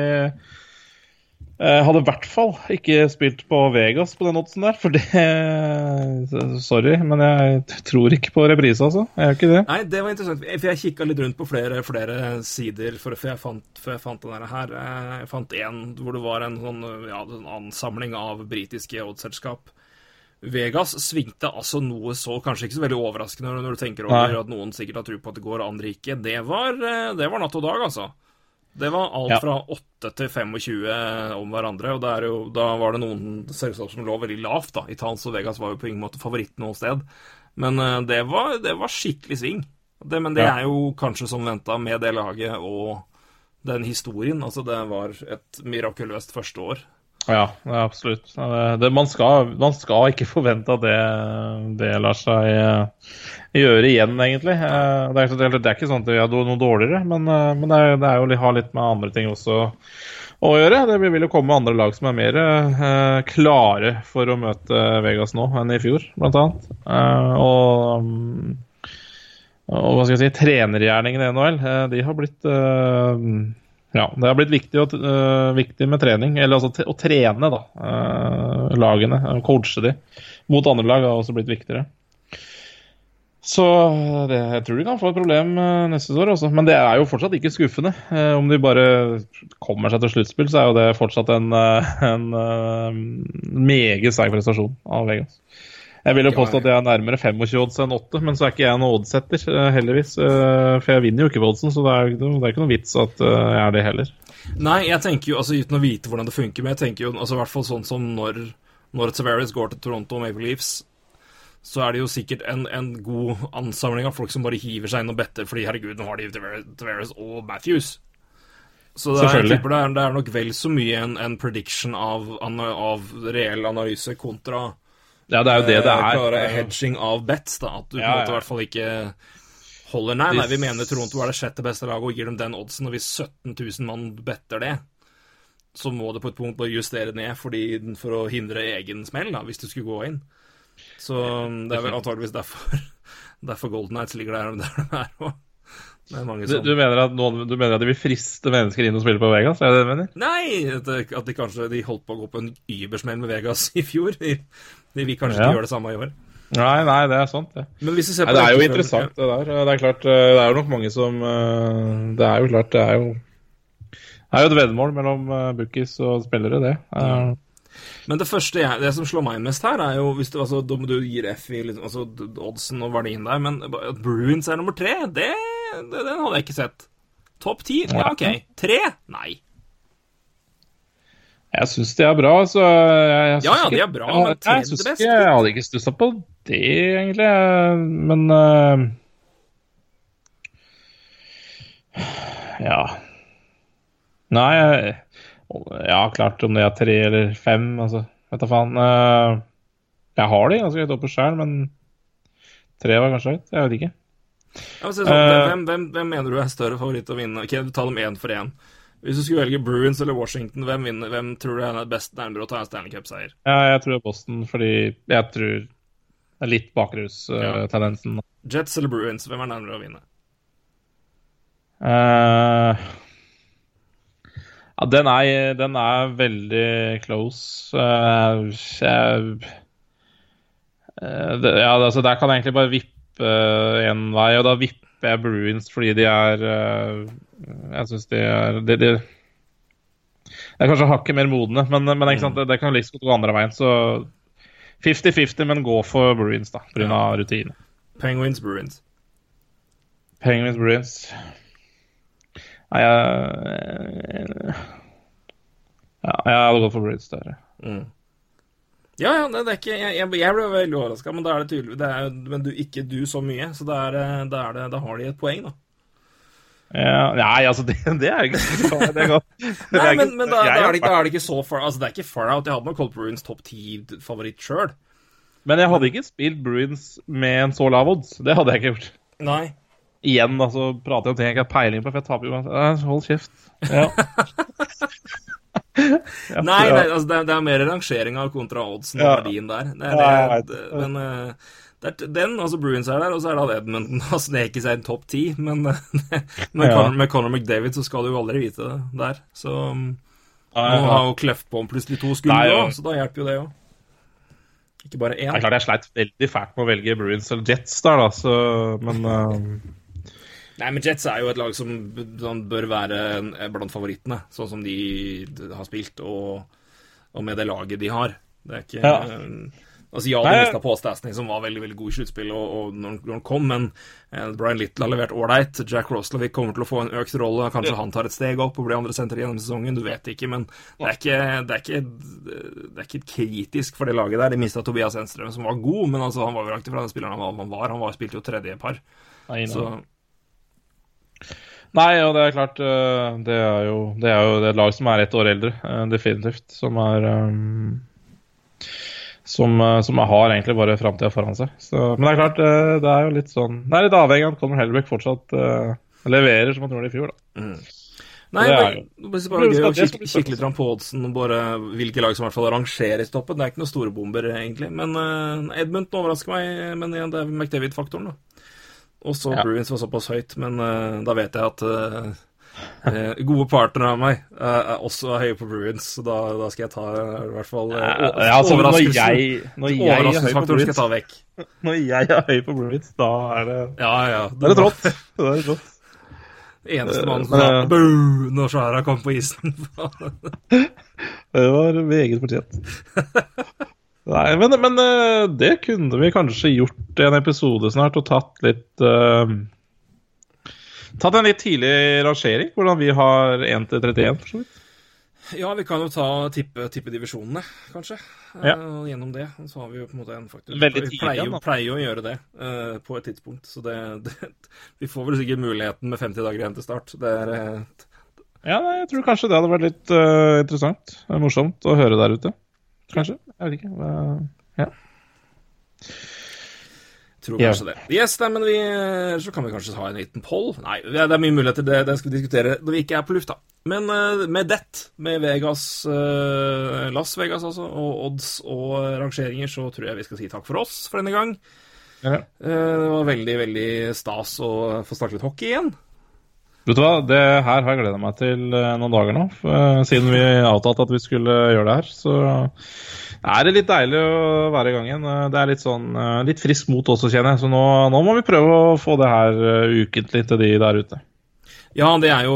B: Jeg hadde i hvert fall ikke spilt på Vegas på den oddsen der, for det Sorry, men jeg tror ikke på reprise, altså. Jeg gjør ikke det.
F: Nei, det var interessant, for jeg kikka litt rundt på flere, flere sider for, jeg fant, for jeg fant den her. Eh, Jeg fant en hvor det var en sånn ja, en ansamling av britiske oddsselskap. Vegas svingte altså noe så kanskje ikke så veldig overraskende når du tenker over
B: Nei.
F: at noen sikkert har tro på at det går, andre ikke. Det var, eh, det var natt og dag, altså. Det var alt
B: Ja.
F: fra 8 til 25 om hverandre, og det er jo, da var det noen selskap som lå veldig lavt. da. Italians og Vegas var jo på ingen måte favoritt noe sted. Men eh, det var, det var skikkelig sving. Det, men det
B: Ja.
F: er jo kanskje som venta med det laget og den historien. Altså, det var et mirakuløst første år.
B: Ja, absolutt. Det, det, man, skal, man skal ikke forvente at det, det lar seg eh, gjøre igjen, egentlig. Eh, Det er, det er ikke sånn at vi har noe dårligere, men, eh, men det, er, det jo litt- har litt med andre ting også å gjøre. Det vil jo komme andre lag som er mer klare for å møte Vegas nå enn i fjor, blant annet. Og mm, og hva skal jeg si, trenergjerningen i NHL, de har blitt ja, det har blitt viktig, og, uh, viktig med trening, eller altså å trene da, uh, lagene, coache de mot andre lag har også blitt viktigere. Så det, jeg tror de kan få et problem uh, neste år også, men det er jo fortsatt ikke skuffende. Eh, om de bare kommer seg til sluttspill, så er jo det fortsatt en, en meget sterk prestasjon av Vegas. Jeg vil jo påstå at jeg er nærmere 25 odds enn 8, men så er ikke jeg noen oddsetter, øh, heldigvis. øh, For jeg vinner jo ikke på oddsen, så det er, det er ikke noe vits at øh, jeg er det heller.
F: Nei, jeg tenker jo, altså uten å vite hvordan det funker, men jeg tenker jo altså, i hvert fall sånn som når, når Tavares går til Toronto og Maple Leafs, så er det jo sikkert en, en god ansamling av folk som bare hiver seg inn og better fordi herregud, nå har de Tavares, og Matthews. Så det er, det er, det er nok vel så mye en, en prediction av, av reell analyse kontra
B: Ja, det er jo det det
F: er. klare hedging av bets, da. At du på
B: Ja,
F: måte i hvert fall ikke holder Nei, nei, vi mener Toronto er det sjette beste laget og gir dem den oddsen, og hvis 17 000 mann better det, så må det på et punkt bare justere ned fordi, for å hindre egen smell, da, hvis du skulle gå inn. Så um, det er vel antageligvis derfor, derfor Golden Knights ligger der de er òg. Det
B: Du, du, mener at noen, du mener at de vil friste mennesker inn og spille på Vegas? Er det det du mener?
F: Nei! At, at de kanskje de holdt på å gå på en übersmell med Vegas i fjor. De, de vil kanskje
B: Ja.
F: ikke gjøre det samme i år.
B: Nei, nei, det er sant, det.
F: Men hvis ser
B: Nei, det er jo
F: rekkefølgen-
B: interessant, det der. Det er klart, eh, det er jo nok mange som eh, Det er jo klart, det er jo Det er jo et veddemål mellom eh, bookies og spillere, det. Eh,
F: Men det første jeg, det som slår meg mest her, er jo hvis du, altså, du gir F i liksom, altså, oddsen og verdien der, men at Bruins er nummer tre, det, det den hadde jeg ikke sett. Topp ti? Ja, OK. Tre? Nei.
B: Jeg syns de er bra, så jeg, jeg
F: Ja, ja, de er bra, men
B: jeg er
F: det
B: beste. Jeg hadde ikke stussa på det, egentlig. Men uh, Ja. Nei jeg- Ja, klart om det er tre eller fem, altså. Vet da faen. Uh, Jeg har de ganske høyt oppe sjøl, men tre var kanskje høyt. Jeg vet ikke.
F: Ja, sånn,
B: uh,
F: hvem, hvem, hvem mener du er større favoritt å vinne? Ok, du tar dem én for én. Hvis du skulle velge Bruins eller Washington, hvem, vinner, hvem tror du er best nærmere å ta en Stanley Cup-seier?
B: Ja, jeg tror det er Boston, fordi jeg tror det er litt bakrustendensen.
F: Jets eller Bruins, hvem er nærmere å vinne?
B: Uh, ja, den er, den er veldig close. Uh, jeg, uh, det, ja, altså Der kan jeg egentlig bare vippe én vei, og da vipper jeg Bruins fordi de er eh, Jeg syns de er de, de, de er kanskje hakket mer modne, men, men sant, det, det kan liksom gå andre veien. Så 50-50, men gå for Bruins, da, pga. av rutine.
F: Penguins, Bruins.
B: Penguins Bruins Nei, jeg Ja, jeg hadde gått for Bruins der.
F: Ja, ja, det, det er ikke Jeg, jeg, jeg ble veldig overraska, men da er det tydelig det er, Men du, ikke du så mye, så da, er, er har de et poeng, da.
B: Ja, nei, altså, det, det er ikke det er
F: Nei, men, men da, da, er det, da er det ikke så far Altså, det er ikke far out. Jeg hadde nok holdt Bruins topp ti-favoritt sjøl.
B: Men jeg hadde ikke spilt Bruins med en så lav odds. Det hadde jeg ikke gjort.
F: Nei.
B: Igjen, altså, prater jeg om ting jeg ikke har peiling på, for jeg taper jo. Eh, Hold kjeft. Ja. Ja,
F: Nei, nei altså, det, er, det er mer rangeringa kontra oddsen og verdien der. Det det, det,
B: det.
F: men eh, det er, den, altså Bruins er der, og så er det at Edmonton har sneket seg inn topp ti. Men eh, med. Conor, med Conor McDavid så skal du jo aldri vite det der. Så
B: Ja,
F: nå har jo Kleft på om plutselig to skuldre
B: Nei,
F: så da hjelper jo det òg. Ikke bare
B: Det er klart jeg sleit veldig fælt med å velge Bruins eller Jets der, da, så Men eh,
F: Nei, men Jets er jo et lag som som bør være blant favorittene, sånn som de har spilt, og, og med det laget de har. Det er ikke
B: Ja.
F: Altså Ja,
B: Nei,
F: de mista på Stasny, som var veldig veldig god i sluttspill og, og når, han- når han kom, men eh, Brian Little har levert ålreit. Jack Roslovic kommer til å få en økt rolle. Kanskje han tar et steg opp og blir andre senter gjennom sesongen. Du vet ikke, men det er ikke, det er ikke, det er ikke kritisk for det laget der. De mista Tobias Enstrøm, som var god, men altså, han var jo langt ifra den spilleren han var. Han var, spilte jo tredje par. Så
B: Nei, og det er klart eh, Det er jo, det er jo et lag som er ett år eldre, eh, definitivt. Som er um, som, eh, som har egentlig bare framtida foran seg. Så, men det er klart, eh, det er jo litt sånn Det er litt avhengig av at Conor Hellbeck fortsatt uh, leverer som han gjorde i fjor, da.
F: Nei,
B: Det er
F: bare,
B: jo-
F: det er bare gøy å
B: det
F: kikke, kikke litt på oddsen og bare hvilke lag som i hvert fall rangerer i toppen. Det er ikke noen store bomber, egentlig. Men uh, Edmund overrasker meg, men igjen, det er McDavid-faktoren, da. Og så
B: Ja.
F: Bruins var såpass høyt, men uh, da vet jeg at eh, gode partnere av meg uh, er også høye på Bruins, så da, da skal jeg ta i hvert fall uh,
B: Ja, altså, når jeg, når jeg er høy på
F: Overraskelsesfaktoren skal jeg ta vekk.
B: når jeg er høy på Bruins, da er det
F: Ja, ja.
B: Da er det trått. det er trått.
F: Eneste mann som sa boo når Shara kom på isen.
B: Det var meget fortjent. Nei, men, men eh, det kunne vi kanskje gjort i en episode snart, og tatt litt uh, Tatt en litt tidlig rangering, hvordan vi har 1 til 31, for så vidt.
F: Ja, vi kan jo ta tippe, tippe divisjonene, kanskje.
B: Ja.
F: Uh, gjennom det. Så har vi jo på en måte en faktor.
B: Veldig
F: vi
B: tidlig
F: pleier,
B: igjen,
F: jo, pleier jo å gjøre det uh, på et tidspunkt, så det, det Vi får vel sikkert muligheten med 50 dager igjen til start. Det er eh,
B: Ja, nei, jeg tror kanskje det hadde vært litt eh, interessant. Morsomt å høre der ute. Kanskje. Jeg vet ikke. Ja.
F: Tror kanskje det. Yes, nei, men vi, så kan vi kanskje ha en liten poll. Nei, det er er mye muligheter, det, det skal vi diskutere når vi ikke er på lufta. Men eh, med det, med Vegas, eh, Las Vegas altså, og odds og rangeringer, så tror jeg vi skal si takk for oss for denne gang.
B: Ja.
F: Eh, det var veldig, veldig stas å få snakke litt hockey igjen.
B: Vet du hva, det her har jeg gleda meg til eh, noen dager nå. eh, Siden vi avtalte at vi skulle gjøre det her. Så er det litt deilig å være i gang igjen. Eh, Det er litt sånn litt frisk mot også, kjenner jeg. Så nå, nå må vi prøve å få det her ukentlig til de der ute.
F: Ja, det er jo,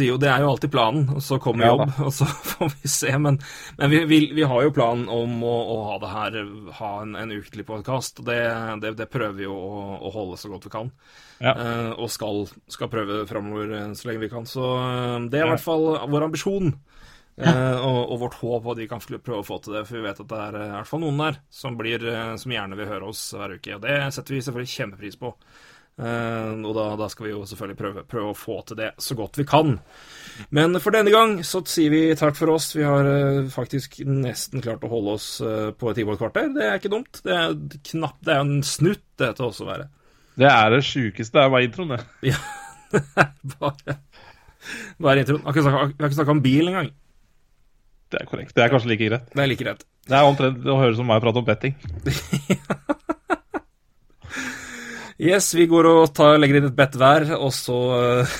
F: jo, det er jo alltid planen, og så kommer
B: Ja,
F: jobb, og så får vi se. Men, men vi, vi, vi har jo planen om å, å ha det her, ha en, en ukentlig podkast. Og det, det, det prøver vi jo å, å holde så godt vi kan.
B: Ja.
F: Uh, og skal, skal prøve framover eh, så lenge vi kan. Så eh, det er i hvert fall vår ambisjon. Uh, og, og vårt håp at vi kan prøve å få til det, for vi vet at det er i hvert fall noen der som, blir, som gjerne vil høre oss hver uke. Og det setter vi selvfølgelig kjempepris på. Eh, og da, da skal vi jo selvfølgelig prøve, prøve å få til det så godt vi kan. Men for denne gang så sier vi takk for oss. Vi har eh, faktisk nesten klart å holde oss eh, på et time og et kvarter. Det er ikke dumt. Det er knapp, Det er en snutt, dette også å være.
B: Det er det sjukeste. Det er bare introen, det.
F: Ja, Bare, bare introen. Vi har ikke snakka om bil engang.
B: Det er korrekt. Det er kanskje like greit.
F: Det er like greit.
B: Det er omtrent å høre som meg prate om betting.
F: Yes, vi går og tar, legger inn et bedt hver, og så eh,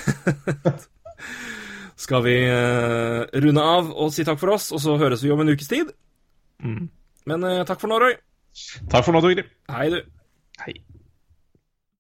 F: skal vi eh, runde av og si takk for oss, og så høres vi om en ukes tid.
B: Mm.
F: Men eh, takk for nå, Roy.
B: Takk for nå, Torgrim.
F: Hei, du.
B: Hei.